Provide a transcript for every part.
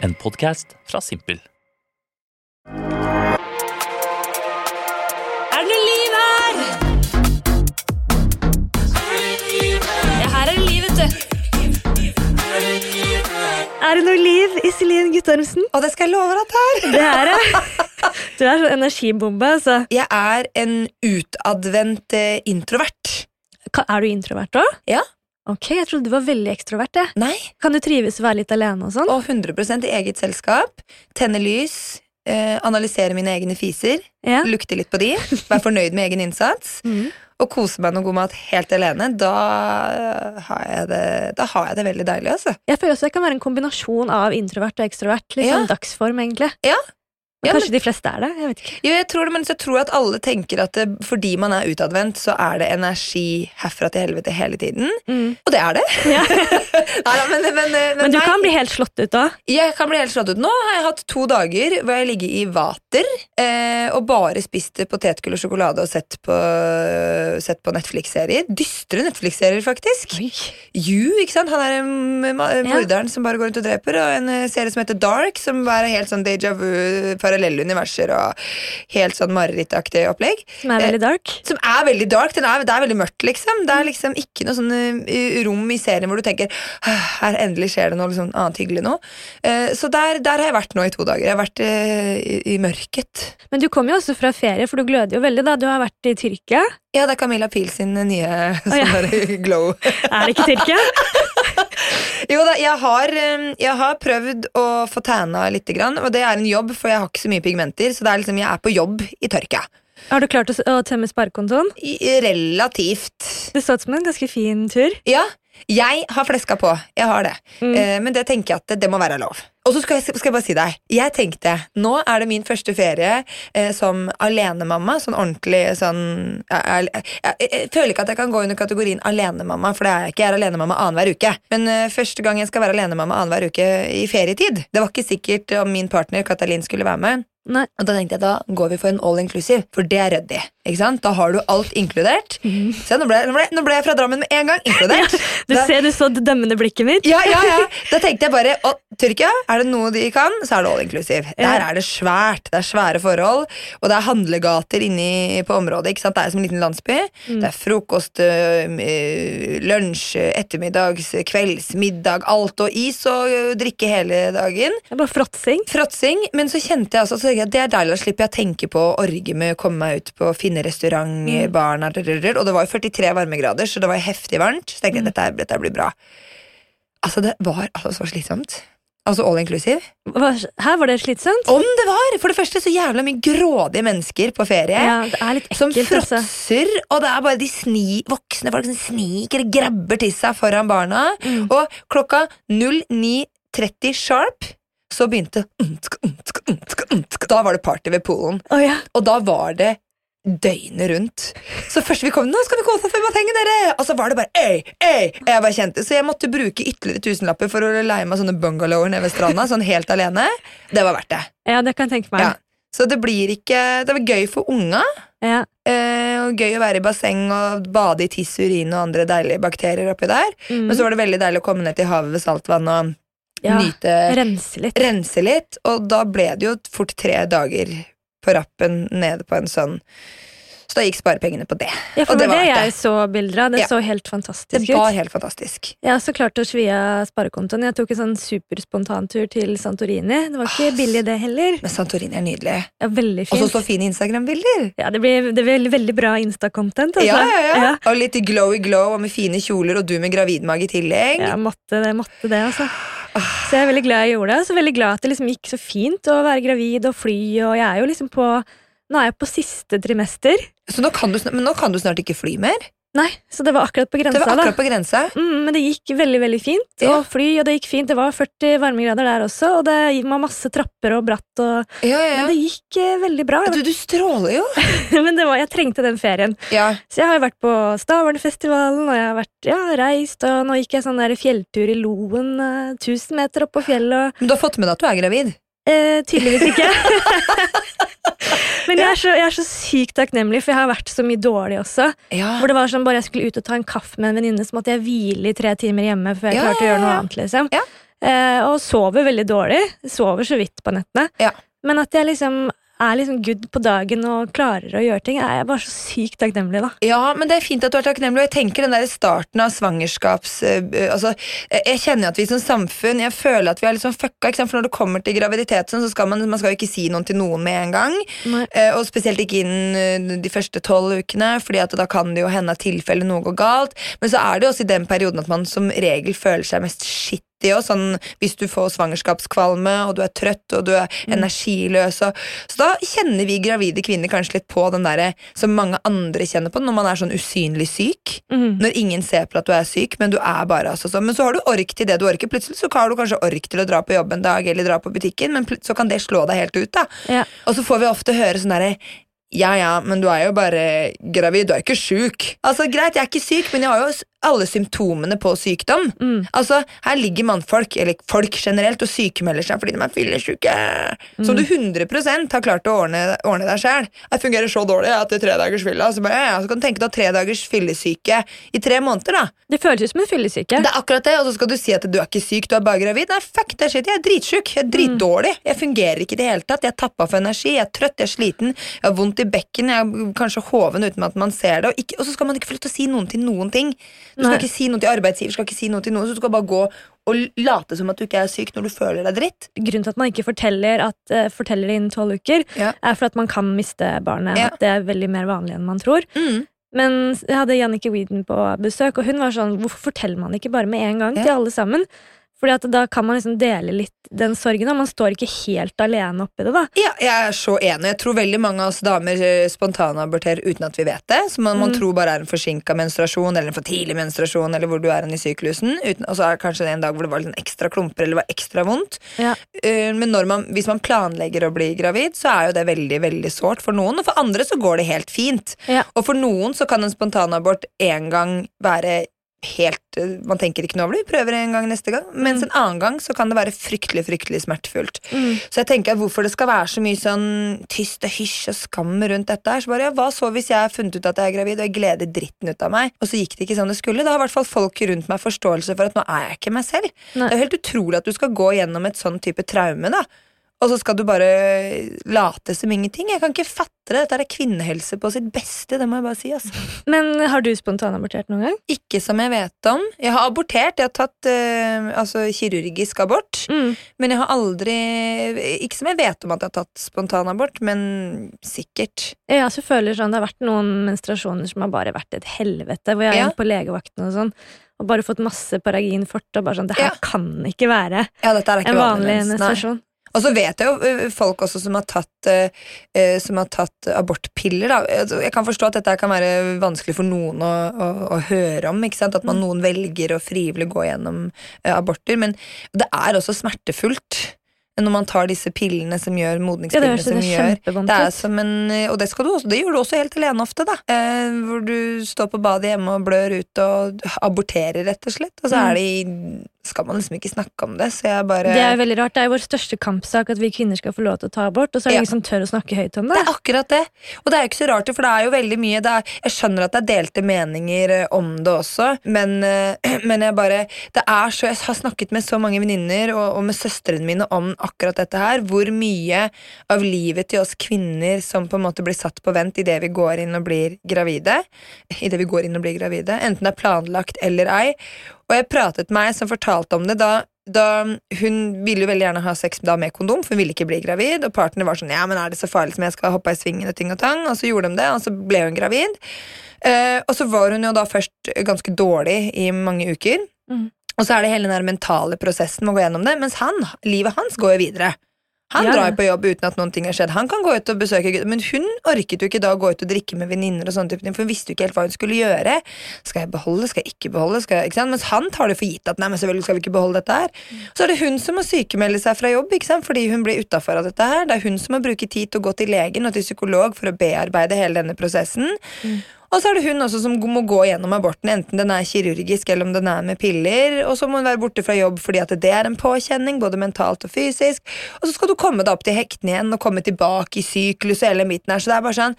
En podkast fra Simpel. Er det noe liv her? Ja, her er det liv, vet du. Er det noe liv, Iselin Guttormsen? Og det skal jeg love deg at det er. Det er det. Du er sånn energibombe, altså. Jeg er en utadvendt eh, introvert. Ka- Er du introvert òg? Ja. Ok, Jeg trodde du var veldig ekstrovert. jeg. Nei. Kan du trives å være litt alene og sånn? Og 100% i eget selskap. Tenne lys. Eh, analysere mine egne fiser. Ja. Lukte litt på de. Være fornøyd med egen innsats. Mm. Og kose meg noe god mat helt alene. Da, eh, har jeg det, har jeg det veldig deilig, altså. Jeg føler også det kan være en kombinasjon av introvert og ekstrovert. Litt Ja. sånn dagsform, egentlig. Ja. Men Ja, kanskje de fleste er det? Jeg vet ikke. Jo, jeg tror det, men så tror jeg at alle tenker at det, fordi man er utadvendt, så er det energi herfra til helvete hele tiden. Og det er det. Ja. Neida, men, men, men, Men du nei. kan bli helt slått ut da. Jeg kan bli helt slått ut. Nå har jeg hatt to dager hvor jeg har ligget i vater eh, og bare spist potetgull og sjokolade og sett på, sett på Netflix-serier. Dystre Netflix-serier, faktisk. You, ikke sant? Han er morderen ja. som bare går rundt og dreper, og en eh, serie som heter Dark, som er helt sånn déjà vu, parallelle universer og helt sånn marerittaktig opplegg. Som er veldig dark. Som er veldig dark. Er, det er veldig mørkt, liksom. Det er liksom ikke noe sånn uh, rom i serien hvor du tenker «Ah, her endelig skjer det noe liksom, annet hyggelig nå. Eh, så der, der har jeg vært nå i to dager. Jeg har vært eh, i, i mørket. Men du kom jo også fra ferie, for du gløder jo veldig. da. Du har vært i Tyrkia. Ja, det er Camilla Pil sin nye oh, ja. der glow. Er det ikke Tyrkia? Jo da, jeg har, jeg har prøvd å få tanna lite grann, og det er en jobb, for jeg har ikke så mye pigmenter, så det er liksom, jeg er på jobb i tørka. Har du klart å, å tømme sparekontoen? Relativt. Det så ut som en ganske fin tur. Ja, jeg har fleska på. Jeg har det. Mm. Eh, men det tenker jeg at det, det må være lov. Og så skal jeg, skal jeg bare si deg, jeg tenkte nå er det min første ferie eh, som alenemamma. Sånn ordentlig sånn jeg, jeg, jeg, føler ikke at jeg kan gå under kategorien alenemamma, for det er jeg ikke. Jeg er alenemamma annenhver uke. Men eh, første gang jeg skal være alenemamma annenhver uke i ferietid. Det var ikke sikkert om min partner Katalin skulle være med. Nei. Og da tenkte jeg da går vi for en all inclusive, for det er ryddig. Ikke sant? Da har du alt inkludert. Se, nå ble, nå, ble, nå ble jeg fra Drammen med en gang. Inkludert. Du Da- ser du så det dømmende blikket mitt. ja, ja, ja. Da tenkte jeg bare å, Tyrkia, er det noe de kan, så er det all inclusive. Ja. Der er det svært. Det er svære forhold, og det er handlegater inni på området. ikke sant? Det er som en liten landsby. Mm. Det er frokost, øh, lunsj, ettermiddags, kvelds, middag, alt og is og øh, drikke hele dagen. Det er bare fråtsing. Fråtsing, men så kjente jeg altså, så tenkte jeg, at det er deilig å slippe jeg å tenke på å orge med å komme meg ut på finne restauranter, barna, og det var jo 43 varmegrader, så det var heftig varmt. Så tenkte jeg dette, er- dette blir bra. Altså, det var altså så slitsomt. Altså all inclusive. Her var det slitsomt. Om det var! For det første så jævla mye grådige mennesker på ferie. Ja, det er litt Som ekkelt, altså. fråtser, og det er bare de sni, voksne folk som sniker og grabber til seg foran barna. Mm. Og klokka 09.30 sharp så begynte. Da var det party ved poolen. Oh, ja. Og da var det døgnet rundt. Så først vi kom, nå skal vi kose oss ved bassenget, dere! Og så var det bare ei, ei, jeg bare kjente, Så jeg måtte bruke ytterligere tusenlapper for å leie meg sånne bungalower nede ved stranda. Sånn helt alene. Det var verdt det. ja, det kan jeg tenke meg. Ja. Så det blir ikke Det var gøy for unga. Ja. Eh, og gøy å være i basseng og bade i tiss, urin og andre deilige bakterier oppi der. Mm. Men så var det veldig deilig å komme ned til havet ved saltvann og Ja, nyte Rense litt. rense litt, og da ble det jo fort tre dager på rappen nede på en sånn Så da gikk sparepengene på det. Ja, for og det det var det jeg så bilder av. Det Ja. så helt Det fantastisk var ut. helt fantastisk. Jeg også klart å svi av sparekontoen. Jeg tok en sånn superspontantur til Santorini. Det var ikke Ah, billig, det heller. Men Santorini er nydelig. Ja, veldig Og så så fine Instagram-bilder. Ja, det blir, det blir veldig bra Insta-content. Altså. Ja, ja, ja. ja. Og litt glowy glow og med fine kjoler, og du med gravidmage i tillegg. Ja, måtte det, måtte det, altså. Så jeg er veldig glad jeg gjorde det. Og så veldig glad at det liksom gikk så fint å være gravid og fly, og jeg er jo liksom på Nå er jeg på siste trimester. Så nå kan du, men nå kan du snart ikke fly mer. Nei, så det var akkurat på grensa. Det var akkurat på grensa. Mm, men det gikk veldig veldig fint. Ja. Og fly, og det gikk fint. Det var 40 varmegrader der også, og det var masse trapper og bratt. Og, Ja, ja, Men det gikk eh, veldig bra. Du, du stråler jo. men det var, jeg trengte den ferien. Ja. Så jeg har jo vært på Stavernfestivalen, og jeg har vært, ja, reist, og nå gikk jeg sånn der fjelltur i Loen, eh, 1000 meter opp på fjellet. og Men du har fått med deg at du er gravid? Eh, tydeligvis ikke. Men jeg er, så, jeg er så sykt takknemlig, for jeg har vært så mye dårlig også. Ja. Hvor det var sånn, Bare jeg skulle ut og ta en kaffe med en venninne, så måtte jeg hvile i tre timer hjemme før jeg Ja, klarte å gjøre noe annet. liksom. Ja. Eh, og sover veldig dårlig. Sover så vidt på nettene. Ja. Men at jeg liksom er liksom good på dagen og klarer å gjøre ting, Jeg er bare så sykt takknemlig, da. Ja, men det er fint at du er takknemlig, og jeg tenker den der starten av svangerskaps... eh, altså, eh, jeg kjenner jo at vi som samfunn, jeg føler at vi er sånn fucka, ikke sant? for når det kommer til graviditet, så skal man, man skal jo ikke si noe til noen med en gang, Nei. eh, og spesielt ikke innen de første tolv ukene, fordi at da kan det jo hende at tilfelle noe går galt, men så er det jo også i den perioden at man som regel føler seg mest shitty, og sånn, hvis du får svangerskapskvalme, og du er trøtt, og du er energiløs, og, så da kjenner vi gravide kvinner kanskje litt på den derre som mange andre kjenner på, når man er sånn usynlig syk. Mm. Når ingen ser på at du er syk, men du er bare altså sånn. Men så har du ork til det du orker. Plutselig så har du kanskje ork til å dra på jobb en dag eller dra på butikken, men så kan det slå deg helt ut. da. Ja. Og så får vi ofte høre sånn derre ja, ja, men du er jo bare gravid, du er ikke sjuk. Altså, Greit, jeg er ikke syk, men jeg har jo alle symptomene på sykdom. Mm. Altså, Her ligger mannfolk, eller folk generelt, og sykemelder seg fordi de er fyllesyke. Som du 100% har klart å ordne, ordne deg sjøl. Jeg fungerer så dårlig etter tre dagers fylla. Så, bare, ja, ja, så kan du tenke deg tre dagers fyllesyke i tre måneder. da. Det føles ut som en fyllesyke. Det er akkurat det, Og så skal du si at du er ikke syk, du er bare gravid. Nei, fuck det shit, Jeg er dritsjuk. Jeg er dritdårlig. Jeg fungerer ikke i det hele tatt. Jeg er tappa for energi, jeg er trøtt, jeg er sliten, jeg har vondt i bekken, jeg er kanskje hoven uten at man ser det. Og, ikke, og så skal man ikke få lov til å si noen til noen ting. Du skal Nei. ikke si noe til arbeidsgiver, skal ikke si noe til noen, så du skal bare gå og late som at du ikke er syk når du føler deg dritt. Grunnen til at man ikke forteller, at, uh, forteller det innen tolv uker, Ja. er for at man kan miste barnet. Ja. At det er veldig mer vanlig enn man tror. Mm. Men jeg hadde Jannicke Weeden på besøk, og hun var sånn Hvorfor forteller man ikke bare med en gang Ja. til alle sammen? Fordi at da kan man liksom dele litt den sorgen, og man står ikke helt alene oppi det. da Ja, jeg er så enig. Jeg tror veldig mange av oss damer eh, spontanaborterer uten at vi vet det. Så man, man Mm. tror bare er en forsinka menstruasjon eller en for tidlig menstruasjon, eller hvor du er i syklusen. Uten, og så er det kanskje en dag hvor det var litt ekstra klumper eller var ekstra vondt. Ja. Eh, Men man, hvis man planlegger å bli gravid, så er jo det veldig veldig sårt for noen. Og for andre så går det helt fint. Ja. Og for noen så kan en spontanabort en gang være helt eh, Man tenker ikke noe over det, vi prøver en gang neste gang. Mens en annen gang så kan det være fryktelig, fryktelig smertefullt. Mm. Så jeg tenker at hvorfor det skal være så mye sånn tyst og hysj og skam rundt dette her. Så bare, ja, hva så hvis jeg har funnet ut at jeg er gravid, og jeg gleder dritten ut av meg, og så gikk det ikke sånn det skulle? Da har i hvert fall folk rundt meg forståelse for at nå er jeg ikke meg selv. Nei. Det er helt utrolig at du skal gå gjennom et sånn type traume, da. Og så skal du bare late som ingenting. Jeg kan ikke fatte det. Dette er kvinnehelse på sitt beste, det må jeg bare si. Altså. Men har du spontanabortert noen gang? Ikke som jeg vet om. Jeg har abortert, jeg har tatt øh, altså kirurgisk abort. Mm. Men jeg har aldri Ikke som jeg vet om at jeg har tatt spontanabort, men sikkert. Jeg også føler sånn, Det har vært noen menstruasjoner som har bare vært et helvete. Hvor jeg er Ja. på legevakten og sånn og bare fått masse paraginfort. Og bare sånn, Det her Ja. kan ikke være Ja, er en vanlig menstruasjon. Og så vet jeg jo folk også som har tatt, ø, som har tatt abortpiller. Da. Altså, Jeg kan forstå at dette kan være vanskelig for noen å, å, å høre om. At man, noen velger å frivillig gå gjennom eh, aborter. Men det er også smertefullt når man tar disse pillene som gjør Ja, det modningspillene som gjør Det er som en, og det, skal du også, det gjør du også helt alene ofte, da. Eh, hvor du står på badet hjemme og blør ut og aborterer, rett og slett. Og så Mm. er det i, skal man liksom ikke snakke om det, så jeg bare Det er veldig rart. Det er jo vår største kampsak at vi kvinner skal få lov til å ta abort, og så er det Ja. ingen som tør å snakke høyt om det. Det er akkurat det. Og det er jo ikke så rart, for det er jo veldig mye er, Jeg skjønner at det er delte meninger eh, om det også, men, eh, men jeg bare Det er så Jeg har snakket med så mange venninner og, og med søstrene mine om akkurat dette her. Hvor mye av livet til oss kvinner som på en måte blir satt på vent idet vi går inn og blir gravide. I det vi går inn og blir gravide, Enten det er planlagt eller ei. Og jeg pratet med ei som fortalte om det da da Hun ville jo veldig gjerne ha sex da med kondom, for hun ville ikke bli gravid. Og partner var sånn ja, men er det så farlig som jeg skal hoppe i svingen og ting og tang? Og så gjorde de det, og så ble hun gravid. Eh, og så var hun jo da først ganske dårlig i mange uker. Mm. Og så er det hele den der mentale prosessen med å gå gjennom det, mens han, livet hans går jo videre. Han Ja, drar på jobb uten at noen ting har skjedd. Han kan gå ut og besøke gutter, men hun orket jo ikke da å gå ut og drikke med venninner, og sånne type ting, for hun visste jo ikke helt hva hun skulle gjøre. Skal jeg beholde, skal jeg ikke beholde? Skal jeg, ikke sant? Mens han tar det for gitt at nei, men selvfølgelig skal vi ikke beholde dette her. Så er det hun som må sykemelde seg fra jobb ikke sant? fordi hun blir utafor av dette her. Det er hun som må bruke tid til å gå til legen og til psykolog for å bearbeide hele denne prosessen. Og så er det hun også som må gå gjennom aborten, enten den er kirurgisk eller om den er med piller. Og så må hun være borte fra jobb fordi at det er en påkjenning, både mentalt og fysisk. Og så skal du komme deg opp til hektene igjen og komme tilbake i syklus og hele midten her. Så det er bare sånn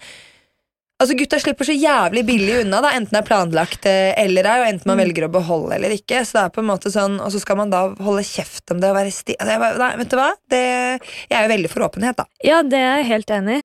Altså Gutta slipper så jævlig billig unna, da enten det er planlagt eh, eller ei, og enten man Mm. velger å beholde eller ikke. Så det er på en måte sånn Og så skal man da holde kjeft om det og være sti... Altså, jeg Nei, vet du hva? Det, jeg er jo veldig for åpenhet, da. Ja, det er jeg helt enig i.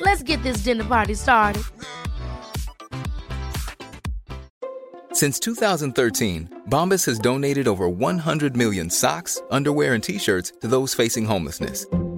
Let's get this dinner party started. Since 2013, Bombas has donated over 100 million socks, underwear, and t shirts to those facing homelessness.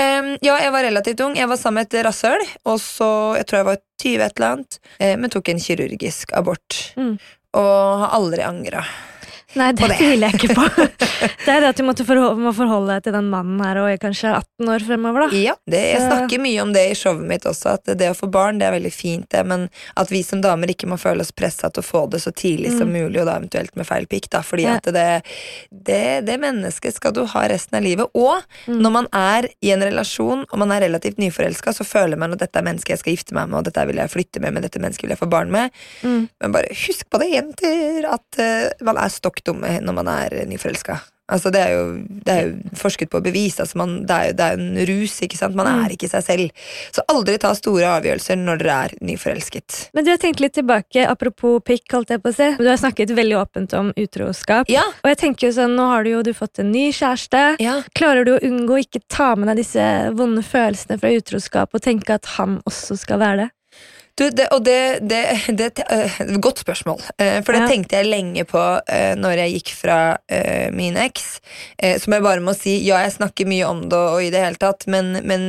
Em, ja, jeg var relativt ung. Jeg var sammen med et rasshøl, og så Jeg tror jeg var 20 et eller annet, eh, men tok en kirurgisk abort. Mm. Og har aldri angra. Nei, det tviler jeg ikke på. det er det at du forholde, må forholde deg til den mannen her og er kanskje 18 år fremover, da. Ja, det, jeg snakker mye om det i showet mitt også, at det å få barn det er veldig fint, det, men at vi som damer ikke må føle oss pressa til å få det så tidlig som mulig, og da eventuelt med feil pikk, da, fordi Mm. Ja. at det, det, det mennesket skal du ha resten av livet. Og Mm. når man er i en relasjon, og man er relativt nyforelska, så føler man at dette er mennesket jeg skal gifte meg med, og dette vil jeg flytte med, med dette mennesket vil jeg få barn med. Mm. Men bare husk på det, jenter, at uh, man er stokk dumme når man er nyforelska. Altså, det, er jo, det er jo forsket på bevis. Altså, man, det, er jo, det er en rus. ikke sant? Man Mm. er ikke seg selv. Så aldri ta store avgjørelser når dere er nyforelsket. Men du har tenkt litt tilbake, apropos pikk, holdt jeg på å si. Du har snakket veldig åpent om utroskap. Ja, Og jeg tenker jo sånn, nå har du jo du fått en ny kjæreste. ja. Klarer du å unngå å ikke ta med deg disse vonde følelsene fra utroskap og tenke at han også skal være det? Du, det, og det, det, det uh, Godt spørsmål. Uh, for det Ja. tenkte jeg lenge på uh, når jeg gikk fra min eks. Som jeg bare må si, ja, jeg snakker mye om det og i det hele tatt, men, men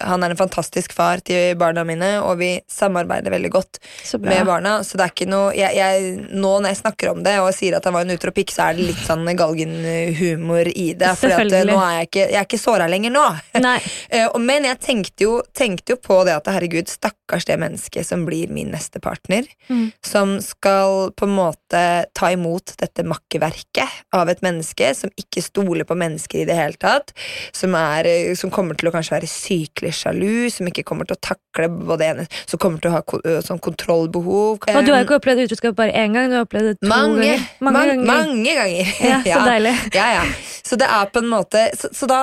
han er en fantastisk far til barna mine, og vi samarbeider veldig godt med barna. Så det er ikke noe jeg, jeg, Nå når jeg snakker om det og sier at han var en utropikk, så er det litt sånn galgenhumor i det. For Selvfølgelig. nå er jeg ikke, jeg er ikke såra lenger nå. Nei. Men jeg tenkte jo, tenkte jo på det at herregud, stakkars det mennesket som blir min neste partner. Mm. Som skal på en måte ta imot dette makkeverket av et menneske som ikke stoler på mennesker i det hele tatt. Som, er, som kommer til å kanskje være sykelig sjalu, som ikke kommer til å takle både ene Som kommer til å ha sånn kontrollbehov. Og du har ikke opplevd utroskap bare én gang, du har opplevd det to mange, ganger. mange, ganger. mange ganger. Ja, så deilig. Ja, ja. Så det er på en måte så, så da,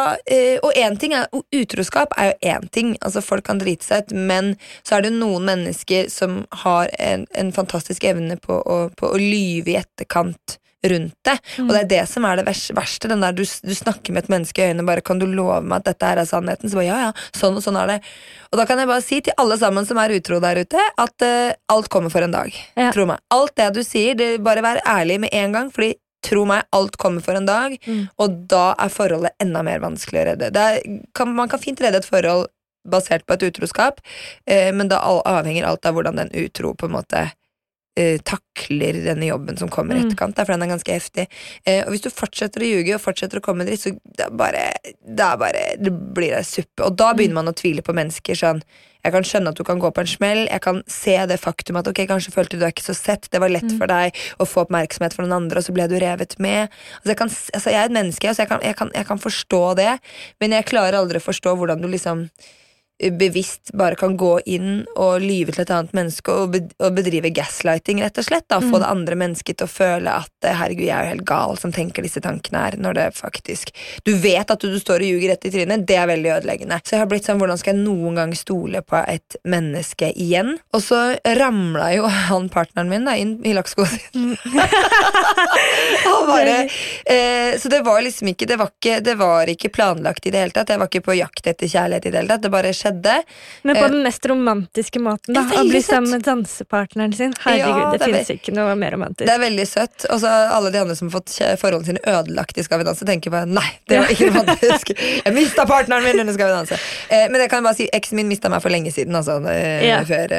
Og én ting er Utroskap er jo én ting. Altså Folk kan drite seg ut, men så er det noen mennesker som har en, en fantastisk evne på å, på å lyve i etterkant rundt det. Og det er det som er det verste. Den der du, du snakker med et menneske i øynene bare 'Kan du love meg at dette her er sannheten?' Så bare ja, ja, sånn og sånn er det. Og da kan jeg bare si til alle sammen som er utro der ute, at uh, alt kommer for en dag. Ja. Tro meg. Alt det du sier, det bare vær ærlig med en gang, fordi tro meg, alt kommer for en dag, Mm. og da er forholdet enda mer vanskelig å redde. Det er, kan, man kan fint redde et forhold basert på et utroskap, eh, men da avhenger alt av hvordan den utro på en måte eh, takler denne jobben som kommer i Mm. etterkant, for den er ganske heftig. Eh, og hvis du fortsetter å ljuge og fortsetter å komme dritt, så det bare, det bare det blir det suppe. Og da begynner man å tvile på mennesker sånn jeg kan skjønne at du kan gå på en smell, jeg kan se det faktum at ok, kanskje følte du deg ikke så sett, det var lett for deg å få oppmerksomhet fra noen andre, og så ble du revet med. Altså, jeg, kan, altså, jeg er et menneske, så jeg kan, jeg, kan, jeg kan forstå det, men jeg klarer aldri å forstå hvordan du liksom bevisst bare kan gå inn og lyve til et annet menneske og, bedrive gaslighting, rett og slett. da, Få det andre mennesket til å føle at eh, herregud, jeg er jo helt gal som tenker disse tankene her, når det faktisk Du vet at du, du står og ljuger rett i trynet, det er veldig ødeleggende. Så jeg har blitt sånn, hvordan skal jeg noen gang stole på et menneske igjen? Og så ramla jo han partneren min da inn i lakkskoen Han bare eh, Så det var liksom ikke det, var ikke det var ikke planlagt i det hele tatt. Jeg var ikke på jakt etter kjærlighet i det hele tatt. Det bare skjedde. Men på Eh, den mest romantiske måten, da. Å bli sammen med dansepartneren sin. Herregud, Ja, det, det finnes ikke noe mer romantisk. Det er veldig søtt. Og så alle de andre som har fått forholdene sine ødelagt i Skal vi danse, tenker bare nei, det var ikke romantisk. Jeg mista partneren min under Skal vi danse. Eh, men jeg kan bare si, eksen min mista meg for lenge siden, altså, eh, Ja. før,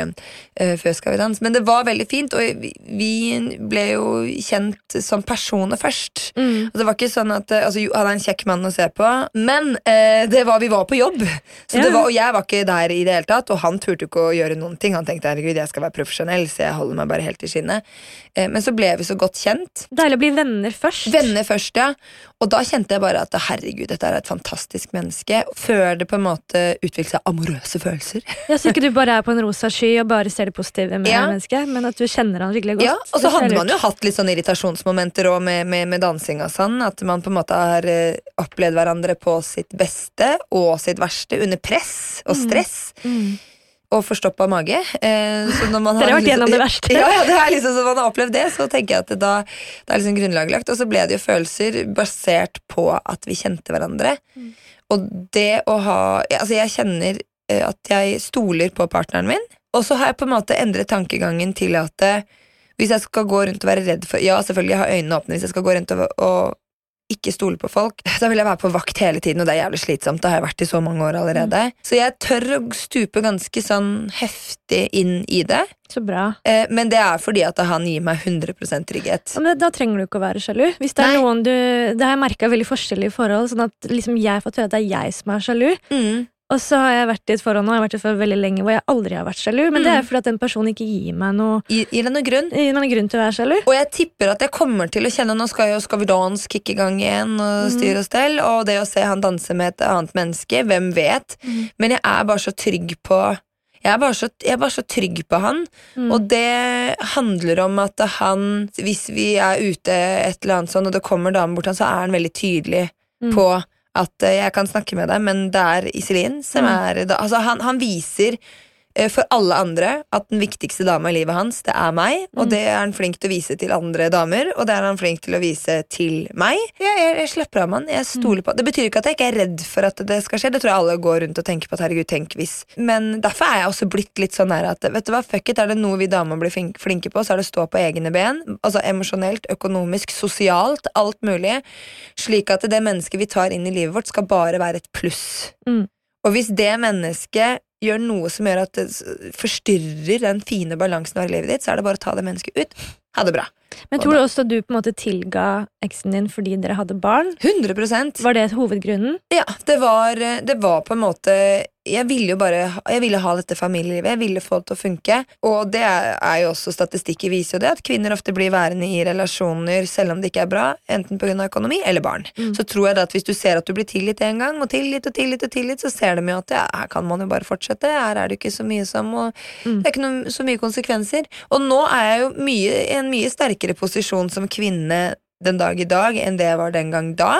eh, før Skal vi danse. Men det var veldig fint, og vi, ble jo kjent som personer først. Mm. Og det var ikke sånn at eh, altså, Han er en kjekk mann å se på, men eh, det var, vi var på jobb. Så Ja. det var, og jeg var ikke der i det hele tatt, og han turte ikke å gjøre noen ting. Han tenkte herregud, jeg skal være profesjonell, så jeg holder meg bare helt i skinnet. Eh, men så ble vi så godt kjent. Deilig å bli venner først. Venner først, ja. Og da kjente jeg bare at herregud, dette er et fantastisk menneske. Før det på en måte utviklet seg amorøse følelser. Ja, Så ikke du bare er på en rosa sky og bare ser det positive med Ja. mennesket, men at du kjenner han skikkelig godt. Ja, og så hadde man jo hatt litt sånne irritasjonsmomenter også med, med, med dansing og sånn. At man på en måte har eh, opplevd hverandre på sitt beste og sitt verste under press og stress. Mm. Og forstoppa mage. Eh, så når man Dere har vært liksom- gjennom det verste. Ja, det er liksom så man har opplevd det, så tenker jeg at det da det er liksom grunnlaglagt. Og så ble det jo følelser basert på at vi kjente hverandre. Mm. Og det å ha Altså, jeg kjenner eh, at jeg stoler på partneren min, og så har jeg på en måte endret tankegangen til at eh, hvis jeg skal gå rundt og være redd for Ja, selvfølgelig, jeg har øynene åpne. Hvis jeg skal gå rundt og, og ikke stole på folk, da vil jeg være på vakt hele tiden, og det er jævlig slitsomt. Det har jeg vært i så mange år allerede. Så jeg tør å stupe ganske sånn heftig inn i det. Så bra. Eh, men det er fordi at han gir meg 100 trygghet. Ja, da trenger du ikke å være sjalu. Hvis det er Nei. noen du Det har jeg merka veldig forskjellige forhold. Sånn at liksom jeg fått høre at det er jeg som er sjalu. Mm. Og så har jeg vært i et forhold nå, jeg har vært i et forhold veldig lenge hvor jeg aldri har vært sjalu. Men det er fordi at den personen ikke gir meg noe Gir, deg noen grunn? gir meg noen grunn til å være sjalu. Og jeg tipper at jeg kommer til å kjenne Nå skal jo Skal vi dans kicke i gang igjen, og styre og stell, og det å se han danse med et annet menneske, hvem vet? Men jeg er bare så trygg på jeg er, bare så, jeg er bare så trygg på han, og det handler om at han Hvis vi er ute et eller annet sånn, og det kommer damer bort, så er han veldig tydelig Mm. på at eh, jeg kan snakke med deg, men det er Iselin som Mm. er Altså, han, han viser for alle andre at den viktigste dama i livet hans, det er meg, og Mm. det er han flink til å vise til andre damer, og det er han flink til å vise til meg. Jeg, jeg, jeg slipper av med han, jeg stoler på Det betyr ikke at jeg ikke er redd for at det skal skje, det tror jeg alle går rundt og tenker på at herregud, tenk hvis. Men derfor er jeg også blitt litt sånn her at vet du hva, fuck it, er det noe vi damer blir flinke på, så er det å stå på egne ben, altså emosjonelt, økonomisk, sosialt, alt mulig, slik at det mennesket vi tar inn i livet vårt, skal bare være et pluss. Mm. Og hvis det mennesket gjør noe som gjør at det forstyrrer den fine balansen av livet ditt, så er det bare å ta det mennesket ut. Ha det bra. Men tror du også du på en måte tilga eksen din fordi dere hadde barn? 100% Var det hovedgrunnen? Ja, det var, det var på en måte Jeg ville jo bare Jeg ville ha dette familielivet. Jeg ville få det til å funke. Og det er, jo også statistikker viser jo det, at kvinner ofte blir værende i relasjoner selv om det ikke er bra, enten pga. økonomi eller barn. Så tror jeg da at hvis du ser at du blir tilgitt en gang, og tilgitt og tilgitt, og tilgitt, så ser de jo at ja, her kan man jo bare fortsette. Her er det ikke så mye som og Det er ikke noe, så mye konsekvenser. Og nå er jeg jo mye, i en mye sterkere posisjon som kvinne den dag i dag enn det jeg var den gang da.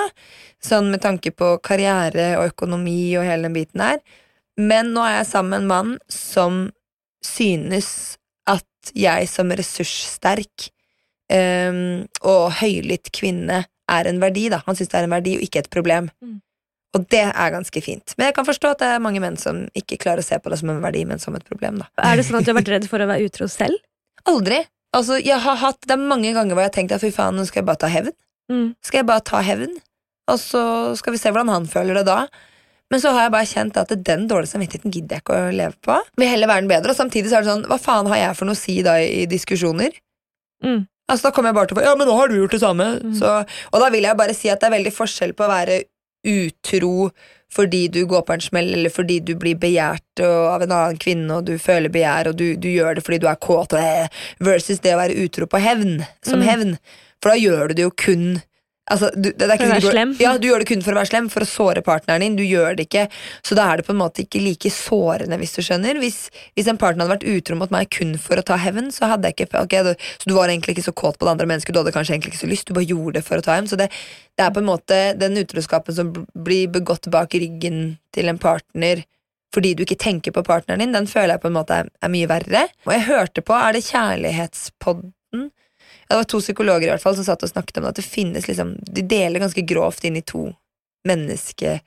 Sånn med tanke på karriere og økonomi og hele den biten der. Men nå er jeg sammen med en mann som synes at jeg som ressurssterk um, og høylytt kvinne er en verdi. da Han syns det er en verdi og ikke et problem. Mm. Og det er ganske fint. Men jeg kan forstå at det er mange menn som ikke klarer å se på det som en verdi, men som et problem. da Er det sånn at du har vært redd for å være utro selv? Aldri. Altså, jeg har hatt, Det er mange ganger hvor jeg har tenkt at fy faen, nå skal jeg bare ta hevn. Mm. Skal jeg bare ta hevn, og så skal vi se hvordan han føler det da. Men så har jeg bare kjent at den dårlige samvittigheten gidder jeg ikke å leve på. Vil heller være den bedre, og samtidig så er det sånn, hva faen har jeg for noe å si da i, diskusjoner? Mm. Altså Da kommer jeg bare til å få Ja, men nå har du gjort det samme. Mm. Så, og da vil jeg bare si at det er veldig forskjell på å være utro fordi du går på en smell, eller fordi du blir begjært av en annen kvinne, og du føler begjær, og du, du gjør det fordi du er kåt, eh, versus det å være utro på hevn, som Mm. hevn. For da gjør du det jo kun Altså, du, det, det For å være sikkert du- slem. Ja, du gjør det kun for å være slem, for å såre partneren din. Du gjør det ikke, Så da er det på en måte ikke like sårende, hvis du skjønner. Hvis, hvis en partner hadde vært utro mot meg kun for å ta hevn, så hadde jeg ikke okay, du, Så du var egentlig ikke så kåt på det andre mennesket, du hadde kanskje egentlig ikke så lyst, du bare gjorde det for å ta hevn. Så det, det er på en måte den utroskapen som blir begått bak ryggen til en partner fordi du ikke tenker på partneren din, den føler jeg på en måte er, er mye verre. Og jeg hørte på, er det Kjærlighetspodden? Det var to psykologer i hvert fall som satt og snakket om at det finnes liksom De deler ganske grovt inn i to menneske,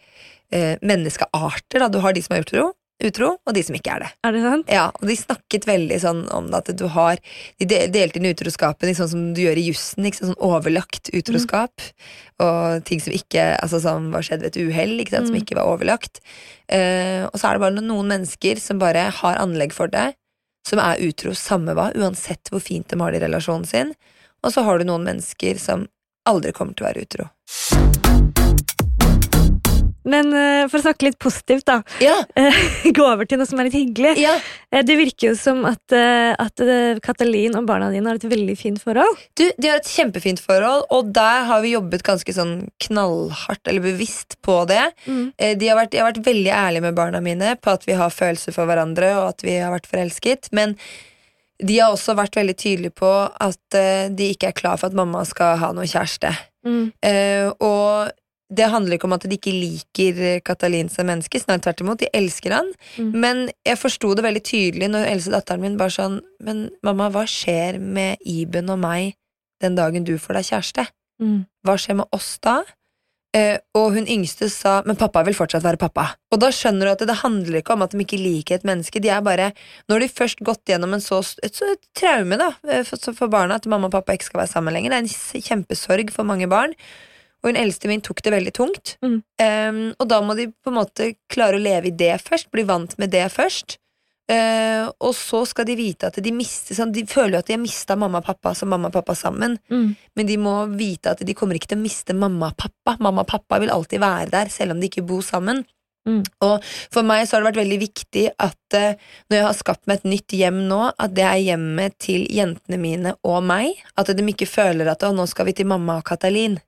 eh, menneskearter. Da. Du har de som er utro, utro, og de som ikke er det. Er det sant? Ja, og de snakket veldig sånn om det, at du har De delte inn utroskapen i sånn som du gjør i jussen, ikke sant? sånn overlagt utroskap. Og ting som ikke Altså som var skjedd ved et uhell, ikke sant? som Mm. ikke var overlagt. Eh, og så er det bare noen mennesker som bare har anlegg for det, som er utro samme hva, uansett hvor fint de har det i relasjonen sin. Og så har du noen mennesker som aldri kommer til å være utro. Men eh, for å snakke litt positivt, da. Ja, eh, Gå over til noe som er litt hyggelig. ja. Eh, Det virker jo som at, at Katalin og barna dine har et veldig fint forhold. Du, De har et kjempefint forhold, og der har vi jobbet ganske sånn knallhardt eller bevisst på det. Mm. De har vært, jeg har vært veldig ærlig med barna mine på at vi har følelser for hverandre, og at vi har vært forelsket. Men de har også vært veldig tydelige på at eh, de ikke er klar for at mamma skal ha noen kjæreste. Mm. Eh, og det handler ikke om at de ikke liker Katalin som menneske, snarere tvert imot. De elsker han. Mm. Men jeg forsto det veldig tydelig når eldste datteren min bare sånn Men mamma, hva skjer med Iben og meg den dagen du får deg kjæreste? Mm. Hva skjer med oss da? Eh, og hun yngste sa Men pappa vil fortsatt være pappa. Og da skjønner du at det, handler ikke om at de ikke liker et menneske. De er bare Når de først gått gjennom en så, et, så et traume da eh, for, for barna at mamma og pappa ikke skal være sammen lenger, det er en kjempesorg for mange barn. Og hun eldste min tok det veldig tungt. Mm. Em, og da må de på en måte klare å leve i det først, bli vant med det først. Eh, og så skal de vite at de mister sånn, De føler jo at de har mista mamma og pappa som mamma og pappa sammen. Mm. Men de må vite at de kommer ikke til å miste mamma og pappa. Mamma og pappa vil alltid være der, selv om de ikke bor sammen. Mm. Og for meg så har det vært veldig viktig at uh, når jeg har skapt meg et nytt hjem nå, at det er hjemmet til jentene mine og meg. At de ikke føler at å, nå skal vi til mamma og Katalin.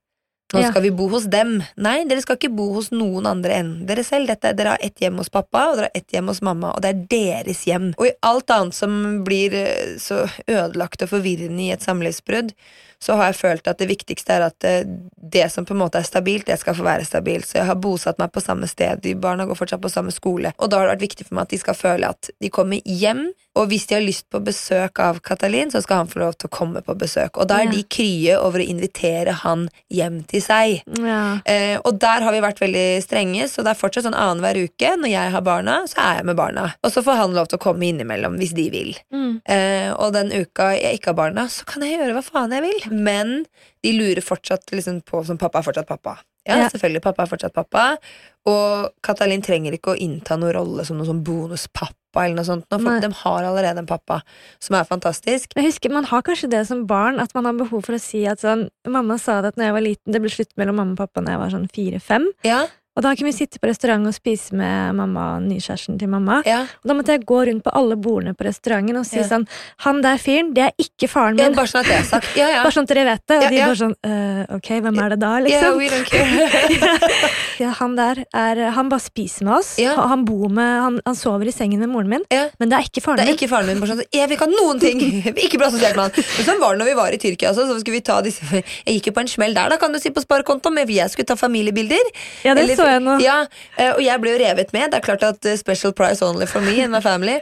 Nå Ja. skal vi bo hos dem. Nei, dere skal ikke bo hos noen andre enn dere selv. Dette, dere har ett hjem hos pappa, og dere har ett hjem hos mamma, og det er deres hjem. Og i alt annet som blir eh, så ødelagt og forvirrende i et samlivsbrudd, så har jeg følt at det viktigste er at eh, det som på en måte er stabilt, det skal få være stabilt. Så jeg har bosatt meg på samme sted, de barna går fortsatt på samme skole. Og da har det vært viktig for meg at de skal føle at de kommer hjem, og hvis de har lyst på besøk av Katalin, så skal han få lov til å komme på besøk. Og da er Ja. de krye over å invitere han hjem til seg. Ja. Eh, og der har vi vært veldig strenge, så det er fortsatt sånn annenhver uke. Når jeg har barna, så er jeg med barna. Og så får han lov til å komme innimellom hvis de vil. Mm. Eh, og den uka jeg ikke har barna, så kan jeg gjøre hva faen jeg vil. Men de lurer fortsatt liksom på som pappa er fortsatt pappa. Ja, Ja. selvfølgelig, pappa er fortsatt pappa. Og Katalin trenger ikke å innta noen rolle som noen sånn bonuspappa eller noe sånt. nå, For Nei. de har allerede en pappa som er fantastisk. Jeg husker, Man har kanskje det som barn, at man har behov for å si at sånn Mamma sa det at når jeg var liten, det ble slutt mellom mamma og pappa når jeg var sånn fire-fem. Ja, Og da kunne vi sitte på restaurant og spise med mamma og nykjæresten til mamma. ja. Og da måtte jeg gå rundt på alle bordene på restauranten og si Ja. sånn Han der fyren, det er ikke faren ja min. bare sånn at jeg har sagt. Ja, ja. Bare sånn at dere vet det. Og Ja, de ja. bare sånn «Øh, Ok, hvem er det da, Ja, Yeah, we don't care. Ja, han der er Han bare spiser med oss. Ja. Han, bor med Han, han sover i sengen med moren min. Ja. Men det er ikke faren min. Det er min. ikke faren min. Bare sånn, jeg vil ikke ha noen ting! Ikke bli assosiert med han. Men sånn var det når vi var i Tyrkia. også, Så skulle vi ta disse Jeg gikk jo på en smell der, da, kan du si, på sparekontoen, men jeg skulle ta familiebilder. Ja, det Eller- så jeg nå. Ja, eh, og jeg ble jo revet med. Det er klart at eh, special price only for me and my family.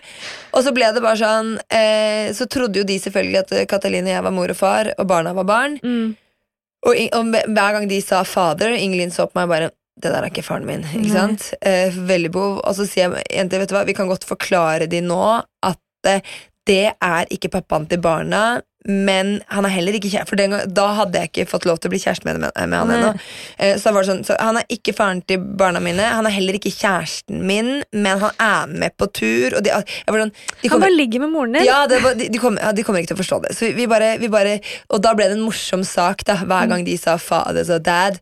Og så ble det bare sånn eh, Så trodde jo de selvfølgelig at Katalin og jeg var mor og far, og barna var barn. Mm. Og, og hver gang de sa father, Ingelin så på meg bare det der er ikke faren min. ikke Nei. sant? Eh, veldig behov. Og så sier jeg jenter, vet du hva, vi kan godt forklare de nå at det er ikke pappaen til barna, men han er heller ikke kjære, For den gang, da hadde jeg ikke fått lov til å bli kjæreste med, med, med han ennå. Eh, så, sånn, så han er ikke faren til barna mine, han er heller ikke kjæresten min, men han er med på tur. De, sånn, de Han bare ligger med moren din. ja, det var, de, de, kommer, ja, de kommer ikke til å forstå det. Så vi bare, vi bare, og da ble det en morsom sak. da Hver gang de sa fader og dad,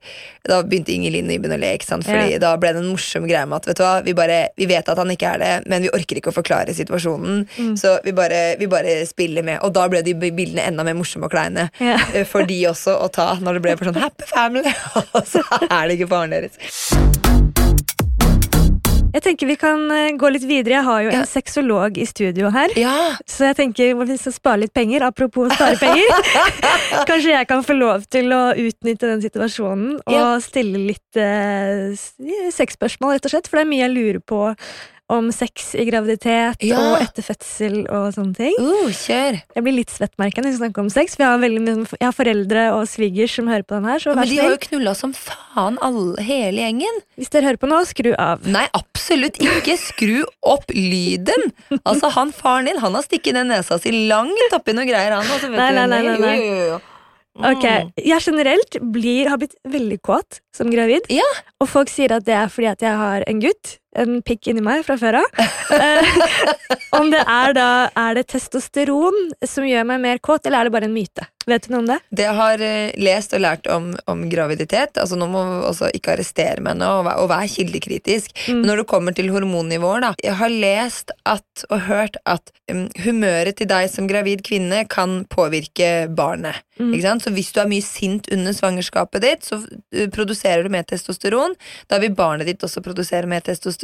da begynte Ingelin og Iben å le. Fordi Ja. Da ble det en morsom greie med at vet du hva, vi, bare, vi vet at han ikke er det, men vi orker ikke å forklare situasjonen. Så vi bare, vi bare spiller med. Og da ble de bildene bildene enda mer morsomme og kleine Ja. eh, for de også å ta når det ble for sånn happy family, og så er det ikke faren deres. Jeg tenker vi kan eh, gå litt videre. Jeg har jo Ja. en sexolog i studio her. Ja, Så jeg tenker vi skal spare litt penger, apropos spare penger Kanskje jeg kan få lov til å utnytte den situasjonen og Ja. stille litt eh, sexspørsmål, rett og slett. For det er mye jeg lurer på om sex i graviditet Ja. og etter fødsel og sånne ting. uh, kjør. Jeg blir litt svettmerket når vi snakker om sex, for jeg har, veldig, jeg har foreldre og svigers som hører på den her. Så Men de har jo knulla som faen, alle, hele gjengen. hvis dere hører på nå, skru av. Nei, absolutt ikke. Skru opp lyden. Altså, han faren din han har stikket den nesa si langt oppi noe greier, han. Altså, vet Nei, nei, nei, nei, nei. Jo, jo, jo. Ok. Jeg generelt blir, har blitt veldig kåt som gravid. Ja. Og folk sier at det er fordi at jeg har en gutt, en pikk inni meg fra før av. Eh, om det er da Er det testosteron som gjør meg mer kåt, eller er det bare en myte? Vet du noe om det? Det jeg har eh, lest og lært om, om graviditet altså Nå må også ikke arrestere meg nå, og, og være kildekritisk. Mm. Men når det kommer til hormonnivåer, da Jeg har lest at, og hørt at um, humøret til deg som gravid kvinne kan påvirke barnet. Mm. Ikke sant? Så hvis du er mye sint under svangerskapet ditt, så uh, produserer du mer testosteron. Da vil barnet ditt også produsere mer testosteron